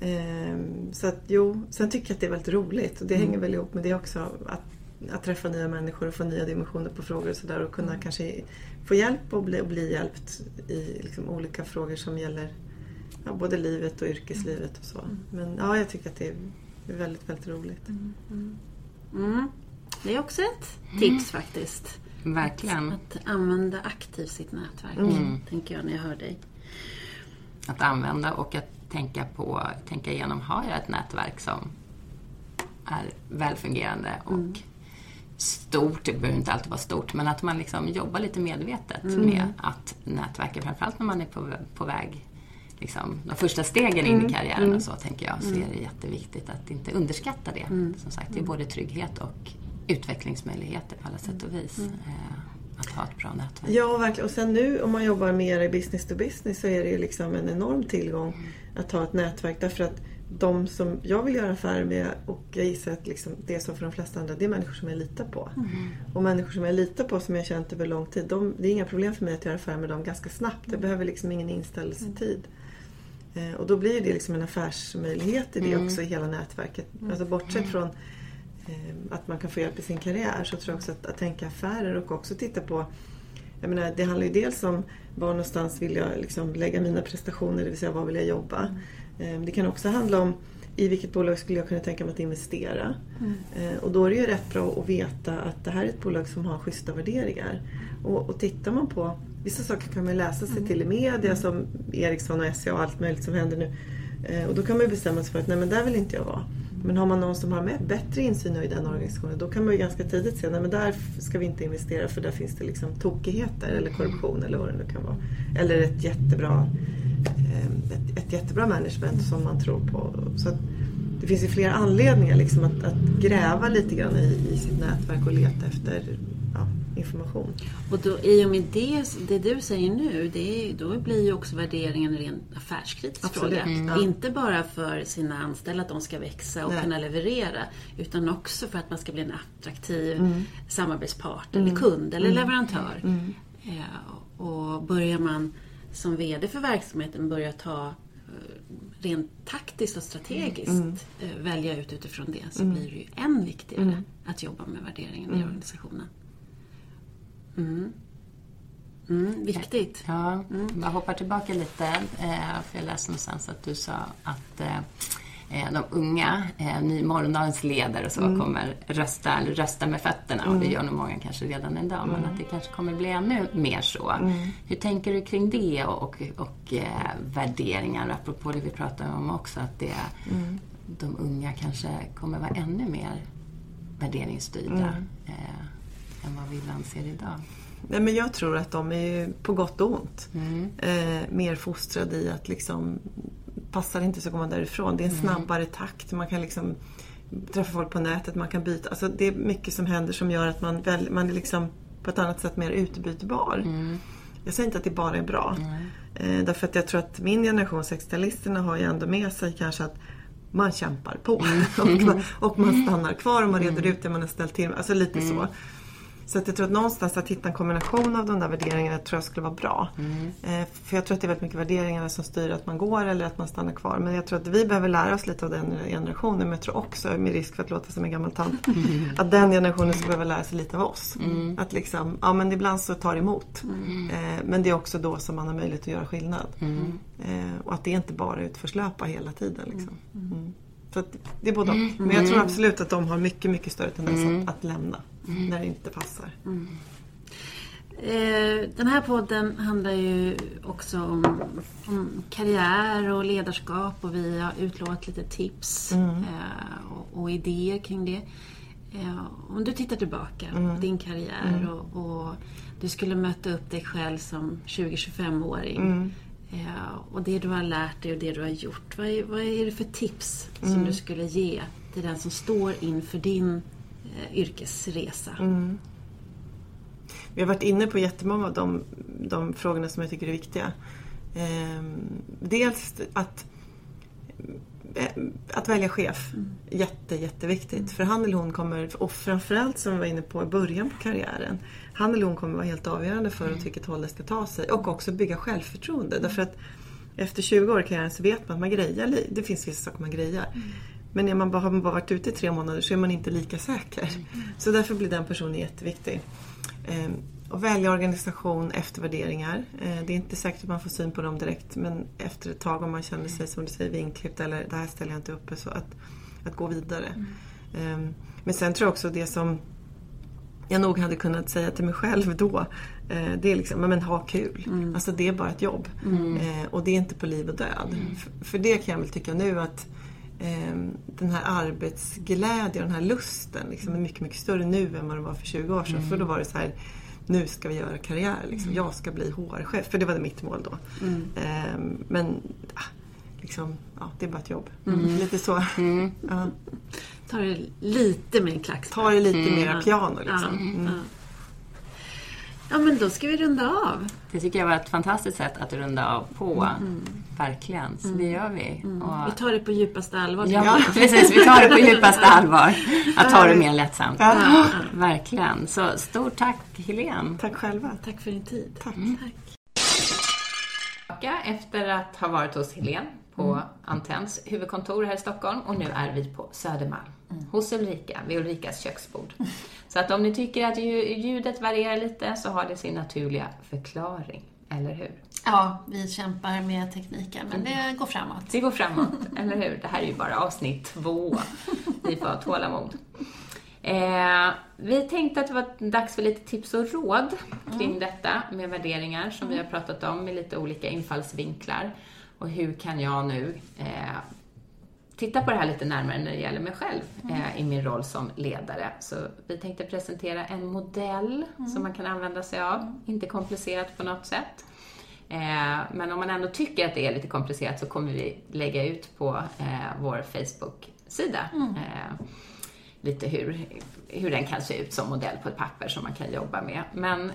Eh, så att jo, sen tycker jag att det är väldigt roligt och det hänger väl ihop med det också. Att, att träffa nya människor och få nya dimensioner på frågor och sådär och kunna kanske få hjälp och bli, och bli hjälpt i liksom olika frågor som gäller ja, både livet och yrkeslivet och så. Men ja, jag tycker att det är väldigt, väldigt roligt. Mm. Det är också ett tips faktiskt. Verkligen. Att använda aktivt sitt nätverk, Mm. tänker jag när jag hör dig. Att använda och att tänka på, tänka igenom, har jag ett nätverk som är välfungerande och stort, det behöver inte alltid vara stort, men att man liksom jobbar lite medvetet med att nätverka, framförallt när man är på, på väg liksom, de första stegen in i karriären och så, tänker jag, så är det jätteviktigt att inte underskatta det. Som sagt, det är både trygghet och utvecklingsmöjligheter på alla sätt och vis. Att ha ett bra nätverk. Ja, verkligen. Och sen nu om man jobbar mer i business to business så är det ju liksom en enorm tillgång att ha ett nätverk. Därför att de som jag vill göra affärer med och jag gissar att liksom det är så för de flesta andra, det är människor som jag litar på. Och människor som jag litar på som jag känt över lång tid, de, det är inga problem för mig att göra affärer med dem ganska snabbt. Jag behöver liksom ingen inställelsetid. Eh, och då blir det liksom en affärsmöjlighet i det också i hela nätverket. Alltså bortsett från eh, att man kan få hjälp i sin karriär så tror jag också att, att tänka affärer och också titta på jag menar, det handlar ju dels om var någonstans vill jag liksom lägga mina prestationer, det vill säga var vill jag jobba. Eh, Det kan också handla om i vilket bolag skulle jag kunna tänka mig att investera. Eh, Och då är det ju rätt bra att veta att det här är ett bolag som har schyssta värderingar. Och, och tittar man på, vissa saker kan man läsa sig till i media som Ericsson och SCA och allt möjligt som händer nu. Eh, Och då kan man ju bestämma sig för att nej men där vill inte jag vara. Men har man någon som har med bättre insyn i den organisationen då kan man ju ganska tidigt nej men där ska vi inte investera för där finns det liksom tokigheter eller korruption eller vad det nu kan vara. Eller ett jättebra, eh, ett, ett jättebra management som man tror på. Så att det finns ju flera anledningar liksom att, att gräva lite grann i, i sitt nätverk och leta efter information. Och då, i och med det, det du säger nu, det är, då blir ju också värderingen en ren affärskritisk fråga. Mm. Ja. Inte bara för sina anställda, att de ska växa och Nej. kunna leverera, utan också för att man ska bli en attraktiv Mm. samarbetspart, eller kund, eller leverantör. Eh, och börjar man som VD för verksamheten börja ta eh, rent taktiskt och strategiskt Mm. eh, välja ut utifrån det så blir det ju än viktigare att jobba med värderingen Mm. i organisationen. Mm. Mm, viktigt. Ja, jag hoppar tillbaka lite. eh, För jag läste någonstans att du sa att eh, eh, de unga, ny morgondagens ledare och så, kommer rösta, eller rösta med fötterna. Och det gör nog många kanske redan idag, men att det kanske kommer bli ännu mer så. Hur tänker du kring det och, och, och eh, värderingar? Apropå det vi pratade om också, att det, de unga kanske kommer vara ännu mer värderingsstyrda eh, än vad vi ibland ser idag. Nej, men jag tror att de är på gott och ont Mm. eh, mer fostrade i att liksom passar inte så går man därifrån. Det är en Mm. snabbare takt. Man kan liksom träffa folk på nätet, man kan byta. Alltså det är mycket som händer som gör att man, väl, man är liksom på ett annat sätt mer utbytbar. Mm. Jag säger inte att det bara är bra. Eh, därför att jag tror att min generation, 60-talisterna, har ju ändå med sig kanske att man kämpar på. Mm. och, man, och man stannar kvar och man reder ut det man har ställt till med. Alltså lite Mm. så. Så att jag tror att någonstans att hitta en kombination av de där värderingarna tror jag skulle vara bra. Eh, för jag tror att det är väldigt mycket värderingarna som styr att man går eller att man stannar kvar. Men jag tror att vi behöver lära oss lite av den generationen. Men jag tror också, med risk för att låta som en gammal tant, att den generationen skulle behöva lära sig lite av oss. Att liksom, ja men ibland så tar det emot. Eh, men det är också då som man har möjlighet att göra skillnad. Eh, och att det inte bara är utförslöpa hela tiden. Liksom. Mm. Så det är både och. Men jag tror absolut att de har mycket, mycket större tendens att, att lämna när det inte passar. Eh, Den här podden handlar ju också om, om karriär och ledarskap och vi har utlovat lite tips eh, och, och idéer kring det. Eh, Om du tittar tillbaka på din karriär och, och du skulle möta upp dig själv som 20-25-åring eh, och det du har lärt dig och det du har gjort. Vad är, vad är det för tips som du skulle ge till den som står inför din eh, yrkesresa? Vi har varit inne på jättemånga av de, de frågorna som jag tycker är viktiga. Ehm, dels att, eh, att välja chef. Jätte, jätteviktigt. För han eller hon kommer, och framförallt som vi var inne på i början på karriären, han eller hon kommer vara helt avgörande för åt vilket håll det ska ta sig. Och också bygga självförtroende. Därför att efter 20 år i karriären så vet man att man grejar Det finns vissa saker man grejar. Men när man bara, har man bara varit ute i tre månader så är man inte lika säker. Så därför blir den personen jätteviktig. Ehm, och välja organisation efter värderingar. Eh, det är inte säkert att man får syn på dem direkt men efter ett tag om man känner sig som du säger vinklippt eller det här ställer jag inte upp så att, att gå vidare. Mm. Eh, men sen tror jag också det som jag nog hade kunnat säga till mig själv då. Eh, det är liksom, men ha kul. Mm. Alltså det är bara ett jobb. Mm. Och det är inte på liv och död. Mm. För, det kan jag väl tycka nu att den här arbetsglädjen och den här lusten liksom, är mycket, mycket större nu än vad den var för 20 år sedan. Mm. För då var det så här, nu ska vi göra karriär. Liksom. Mm. Jag ska bli HR-chef. För det var mitt mål då. Eh, men ah, liksom, ja, det är bara ett jobb. Lite så. Ja. Ta det lite mer klack. Ta det lite mm. mer piano liksom. Mm. Ja, ja, men då ska vi runda av. Det tycker jag var ett fantastiskt sätt att runda av på. Mm. Verkligen, så det mm. gör vi. Mm. Och... Vi tar det på djupaste allvar. Ja, precis. Vi tar det på djupaste allvar. Att ta det mer lättsamt. Ja. Verkligen. Så stort tack, Helene. Tack själva. Tack för din tid. Tack. tack. Efter att ha varit hos Helene på mm. Antenns huvudkontor här i Stockholm och nu är vi på Södermalm mm. hos Ulrika, vid Ulrikas köksbord. Så att om ni tycker att ljudet varierar lite så har det sin naturliga förklaring, eller hur? Ja, vi kämpar med tekniken, men det går framåt. Det går framåt, eller hur? Det här är ju bara avsnitt två. Vi får ha tålamod. Eh, vi tänkte att det var dags för lite tips och råd kring mm. detta med värderingar som mm. vi har pratat om med lite olika infallsvinklar. Och hur kan jag nu eh, titta på det här lite närmare när det gäller mig själv mm. eh, i min roll som ledare. Så vi tänkte presentera en modell mm. som man kan använda sig av. Mm. Inte komplicerat på något sätt. Eh, men om man ändå tycker att det är lite komplicerat så kommer vi lägga ut på eh, vår Facebook-sida mm. eh, lite hur, hur den kan se ut som modell på ett papper som man kan jobba med. Men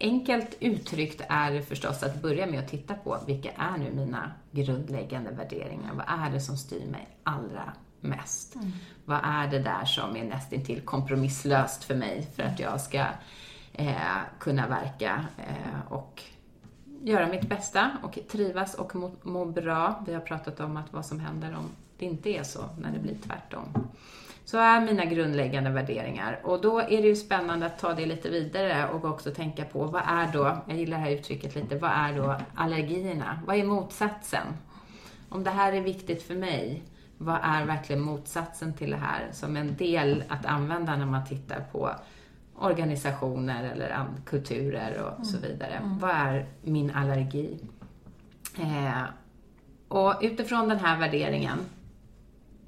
Enkelt uttryckt är det förstås att börja med att titta på vilka är nu mina grundläggande värderingar? Vad är det som styr mig allra mest? Mm. Vad är det där som är nästintill kompromisslöst för mig för att jag ska eh, kunna verka eh, och göra mitt bästa och trivas och må, må, bra. Vi har pratat om att vad som händer om det inte är så, när det blir tvärtom. Så är mina grundläggande värderingar. Och då är det ju spännande att ta det lite vidare och också tänka på vad är då, jag gillar det här uttrycket lite, vad är då allergierna? Vad är motsatsen? Om det här är viktigt för mig, vad är verkligen motsatsen till det här som en del att använda när man tittar på organisationer eller kulturer och mm. så vidare. Mm. Vad är min allergi? Eh, och utifrån den här värderingen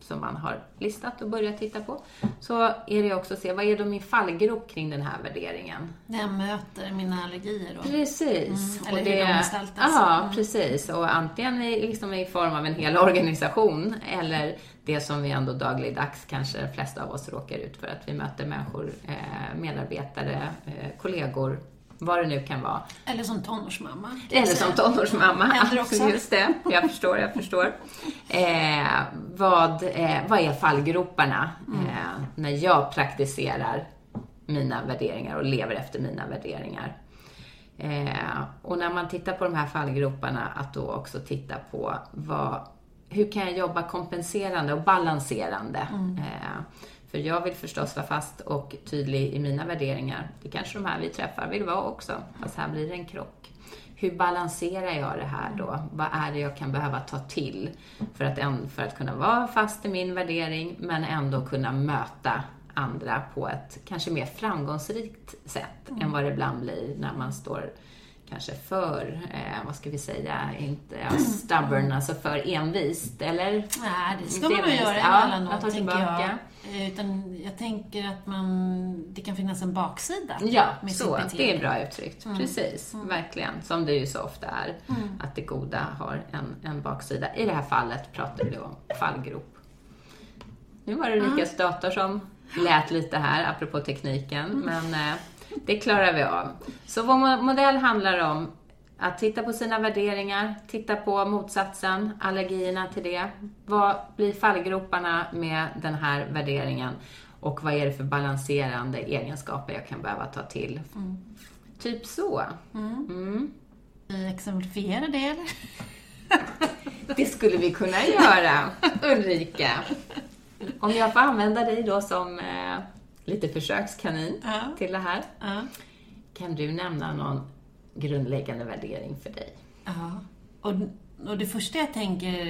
som man har listat och börjat titta på, så är det också att se vad är då min fallgrop kring den här värderingen? När jag möter mina allergier då? Precis. Mm, eller och det, hur de gestaltas. Ja, mm. precis. Och antingen i, liksom i form av en hel organisation eller det som vi ändå dagligdags kanske de flesta av oss råkar ut för, att vi möter människor, eh, medarbetare, eh, kollegor, vad det nu kan vara. Eller som tonårsmamma. Eller som tonårsmamma. Också. Just det, jag förstår, jag förstår. Eh, vad, eh, vad är fallgroparna mm. eh, när jag praktiserar mina värderingar och lever efter mina värderingar? Eh, och när man tittar på de här fallgroparna, att då också titta på vad, hur kan jag jobba kompenserande och balanserande? Mm. För jag vill förstås vara fast och tydlig i mina värderingar. Det kanske de här vi träffar vill vara också, fast här blir det en krock. Hur balanserar jag det här då? Vad är det jag kan behöva ta till för att, för att kunna vara fast i min värdering, men ändå kunna möta andra på ett kanske mer framgångsrikt sätt mm. än vad det ibland blir när man står kanske för, eh, vad ska vi säga, inte ja, stubborn, alltså för envist, eller? Nej, det ska man nog göra emellanåt, ja, tänker jag. Eh, utan jag tänker att man, det kan finnas en baksida Ja, så. Det är bra uttryckt. Mm. Precis, mm. verkligen. Som det ju så ofta är, mm. att det goda har en, en baksida. I det här fallet pratar vi om fallgrop. Nu var det Rikas dator som lät lite här, apropå tekniken, mm. men eh, det klarar vi av. Så vår modell handlar om att titta på sina värderingar, titta på motsatsen, allergierna till det. Vad blir fallgroparna med den här värderingen? Och vad är det för balanserande egenskaper jag kan behöva ta till? Mm. Typ så. Mm. Mm. Exemplifiera det, eller? det skulle vi kunna göra, Ulrika. Om jag får använda dig då som eh, lite försökskanin ja. till det här. Ja. kan du nämna någon grundläggande värdering för dig? Ja, och, och det första jag tänker,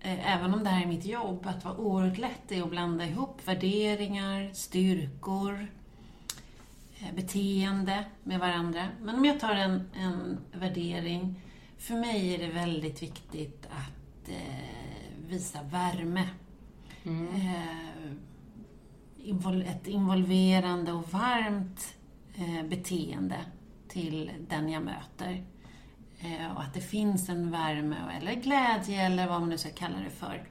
eh, även om det här är mitt jobb, att vara oerhört lätt är att blanda ihop värderingar, styrkor, eh, beteende med varandra. Men om jag tar en, en värdering, för mig är det väldigt viktigt att eh, visa värme. Mm. Ett involverande och varmt eh, beteende till den jag möter. Eh, och att det finns en värme eller glädje eller vad man nu ska kalla det för.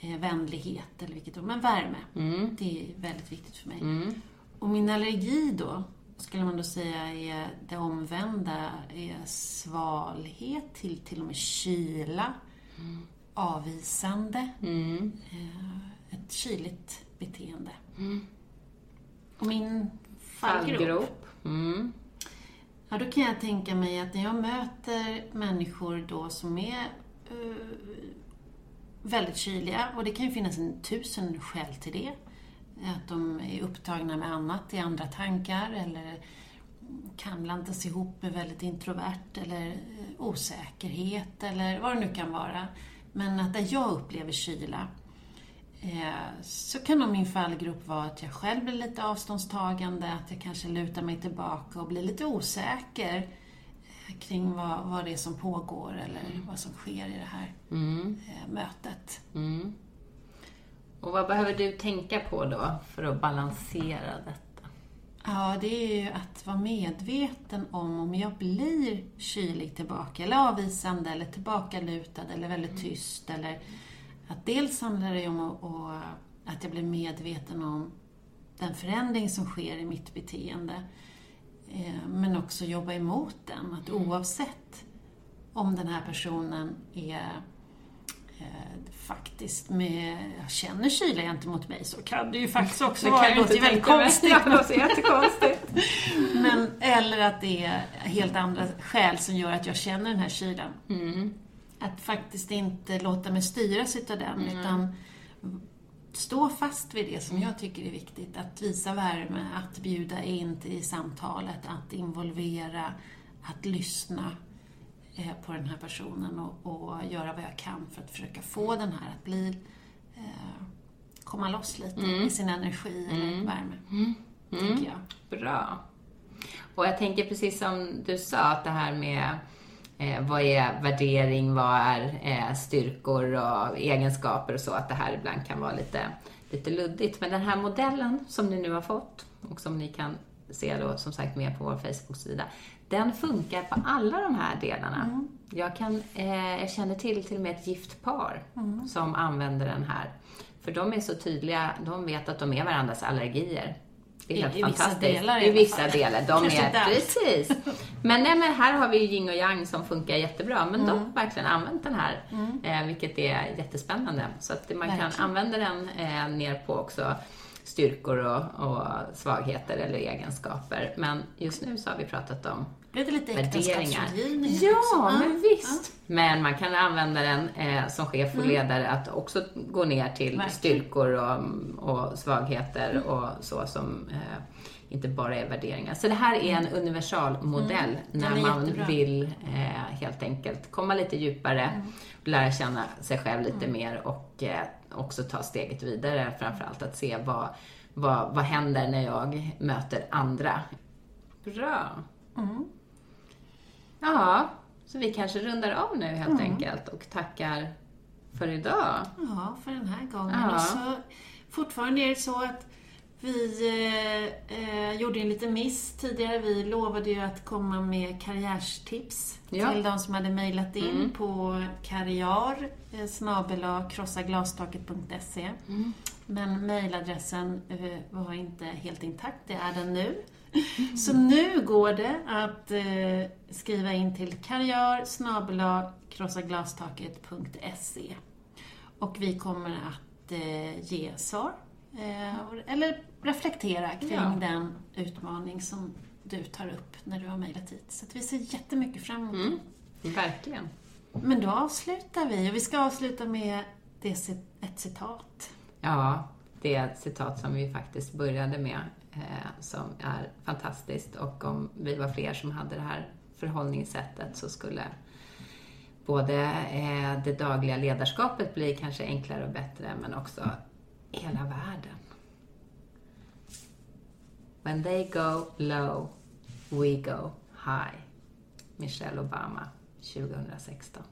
Eh, vänlighet eller vilket ord, men värme. Mm. Det är väldigt viktigt för mig. Mm. Och min allergi då, skulle man då säga är det omvända, är svalhet till till och med kyla, avvisande, Mm. ett kyligt beteende. Mm. Min fallgrop, Fallgrop. Mm. ja då kan jag tänka mig att när jag möter människor då som är eh, väldigt kyliga, och det kan ju finnas en tusen skäl till det. Att de är upptagna med annat, i andra tankar, eller kan blandas ihop med väldigt introvert, eller eh, osäkerhet, eller vad det nu kan vara. Men att där jag upplever kyla, så kan nog min fallgrop vara att jag själv blir lite avståndstagande, att jag kanske lutar mig tillbaka och blir lite osäker eh, kring vad, vad det är som pågår eller vad som sker i det här Mm. eh, mötet. Mm. Och vad behöver du tänka på då för att balansera detta? Ja, det är ju att vara medveten om om jag blir kylig tillbaka, eller avvisande, eller tillbakalutad, eller väldigt tyst. Eller att dels handlar det om att, att, att jag blir medveten om den förändring som sker i mitt beteende. Eh, Men också jobba emot den. Att oavsett om den här personen är eh, faktiskt med, jag känner kyla gentemot mig så kan det ju faktiskt också vara, det låter ju väldigt konstigt. Det låter jättekonstigt. Men, eller att det är helt andra skäl som gör att jag känner den här kylan. Mm. Att faktiskt inte låta mig styras utav den, utan stå fast vid det som jag tycker är viktigt. Att visa värme, att bjuda in till samtalet, att involvera, att lyssna eh, på den här personen och, och göra vad jag kan för att försöka få den här att bli eh, komma loss lite i sin energi eller värme. Tänker jag. Bra. Och jag tänker precis som du sa, att det här med eh, vad är värdering, vad är eh, styrkor och egenskaper och så, att det här ibland kan vara lite, lite luddigt. Men den här modellen som ni nu har fått och som ni kan se då som sagt mer på vår Facebook-sida, den funkar på alla de här delarna. Jag, kan, eh, jag känner till till och med ett gift par som använder den här. För de är så tydliga, de vet att de är varandras allergier. Det är I- helt i vissa fantastiskt. delar i vissa delar. De är, precis. Men, nej, men här har vi ju yin och yang som funkar jättebra. Men de Mm. har verkligen använt den här, eh, vilket är jättespännande. Så att man kan Verkligen. använda den eh, ner på också styrkor och, och svagheter eller egenskaper. Men just nu så har vi pratat om Blev det lite värderingar. Ja, också? men visst. Men man kan använda den eh, som chef och ledare att också gå ner till Mm. Verkligen. Mm. styrkor och, och svagheter och så som eh, inte bara är värderingar. Så det här är en universalmodell Den när är man jättebra. vill eh, helt enkelt komma lite djupare, Mm. lära känna sig själv lite mer och eh, också ta steget vidare framförallt att se vad, vad, vad händer när jag möter andra. Bra. Mm. Ja, så vi kanske rundar av nu helt Mm. enkelt och tackar för idag. Ja, för den här gången. Ja. Och så, fortfarande är det så att vi eh, eh, gjorde en liten miss tidigare. Vi lovade ju att komma med karriärstips Ja. till de som hade mejlat in Mm. på karriär eh, krossaglastaket.se. Men mejladressen eh, var inte helt intakt, det är den nu. Så nu går det att eh, skriva in till karriär krossaglastaket.se. Och vi kommer att eh, ge svar. Eh, eller reflektera kring Ja. den utmaning som du tar upp när du har mejlat hit. Så vi ser jättemycket fram emot Mm. Verkligen. Men då avslutar vi. Och vi ska avsluta med ett citat. Ja, det är ett citat som vi faktiskt började med. Eh, som är fantastiskt och om vi var fler som hade det här förhållningssättet så skulle både eh, det dagliga ledarskapet bli kanske enklare och bättre men också hela världen. When they go low, we go high. Michelle Obama 2016.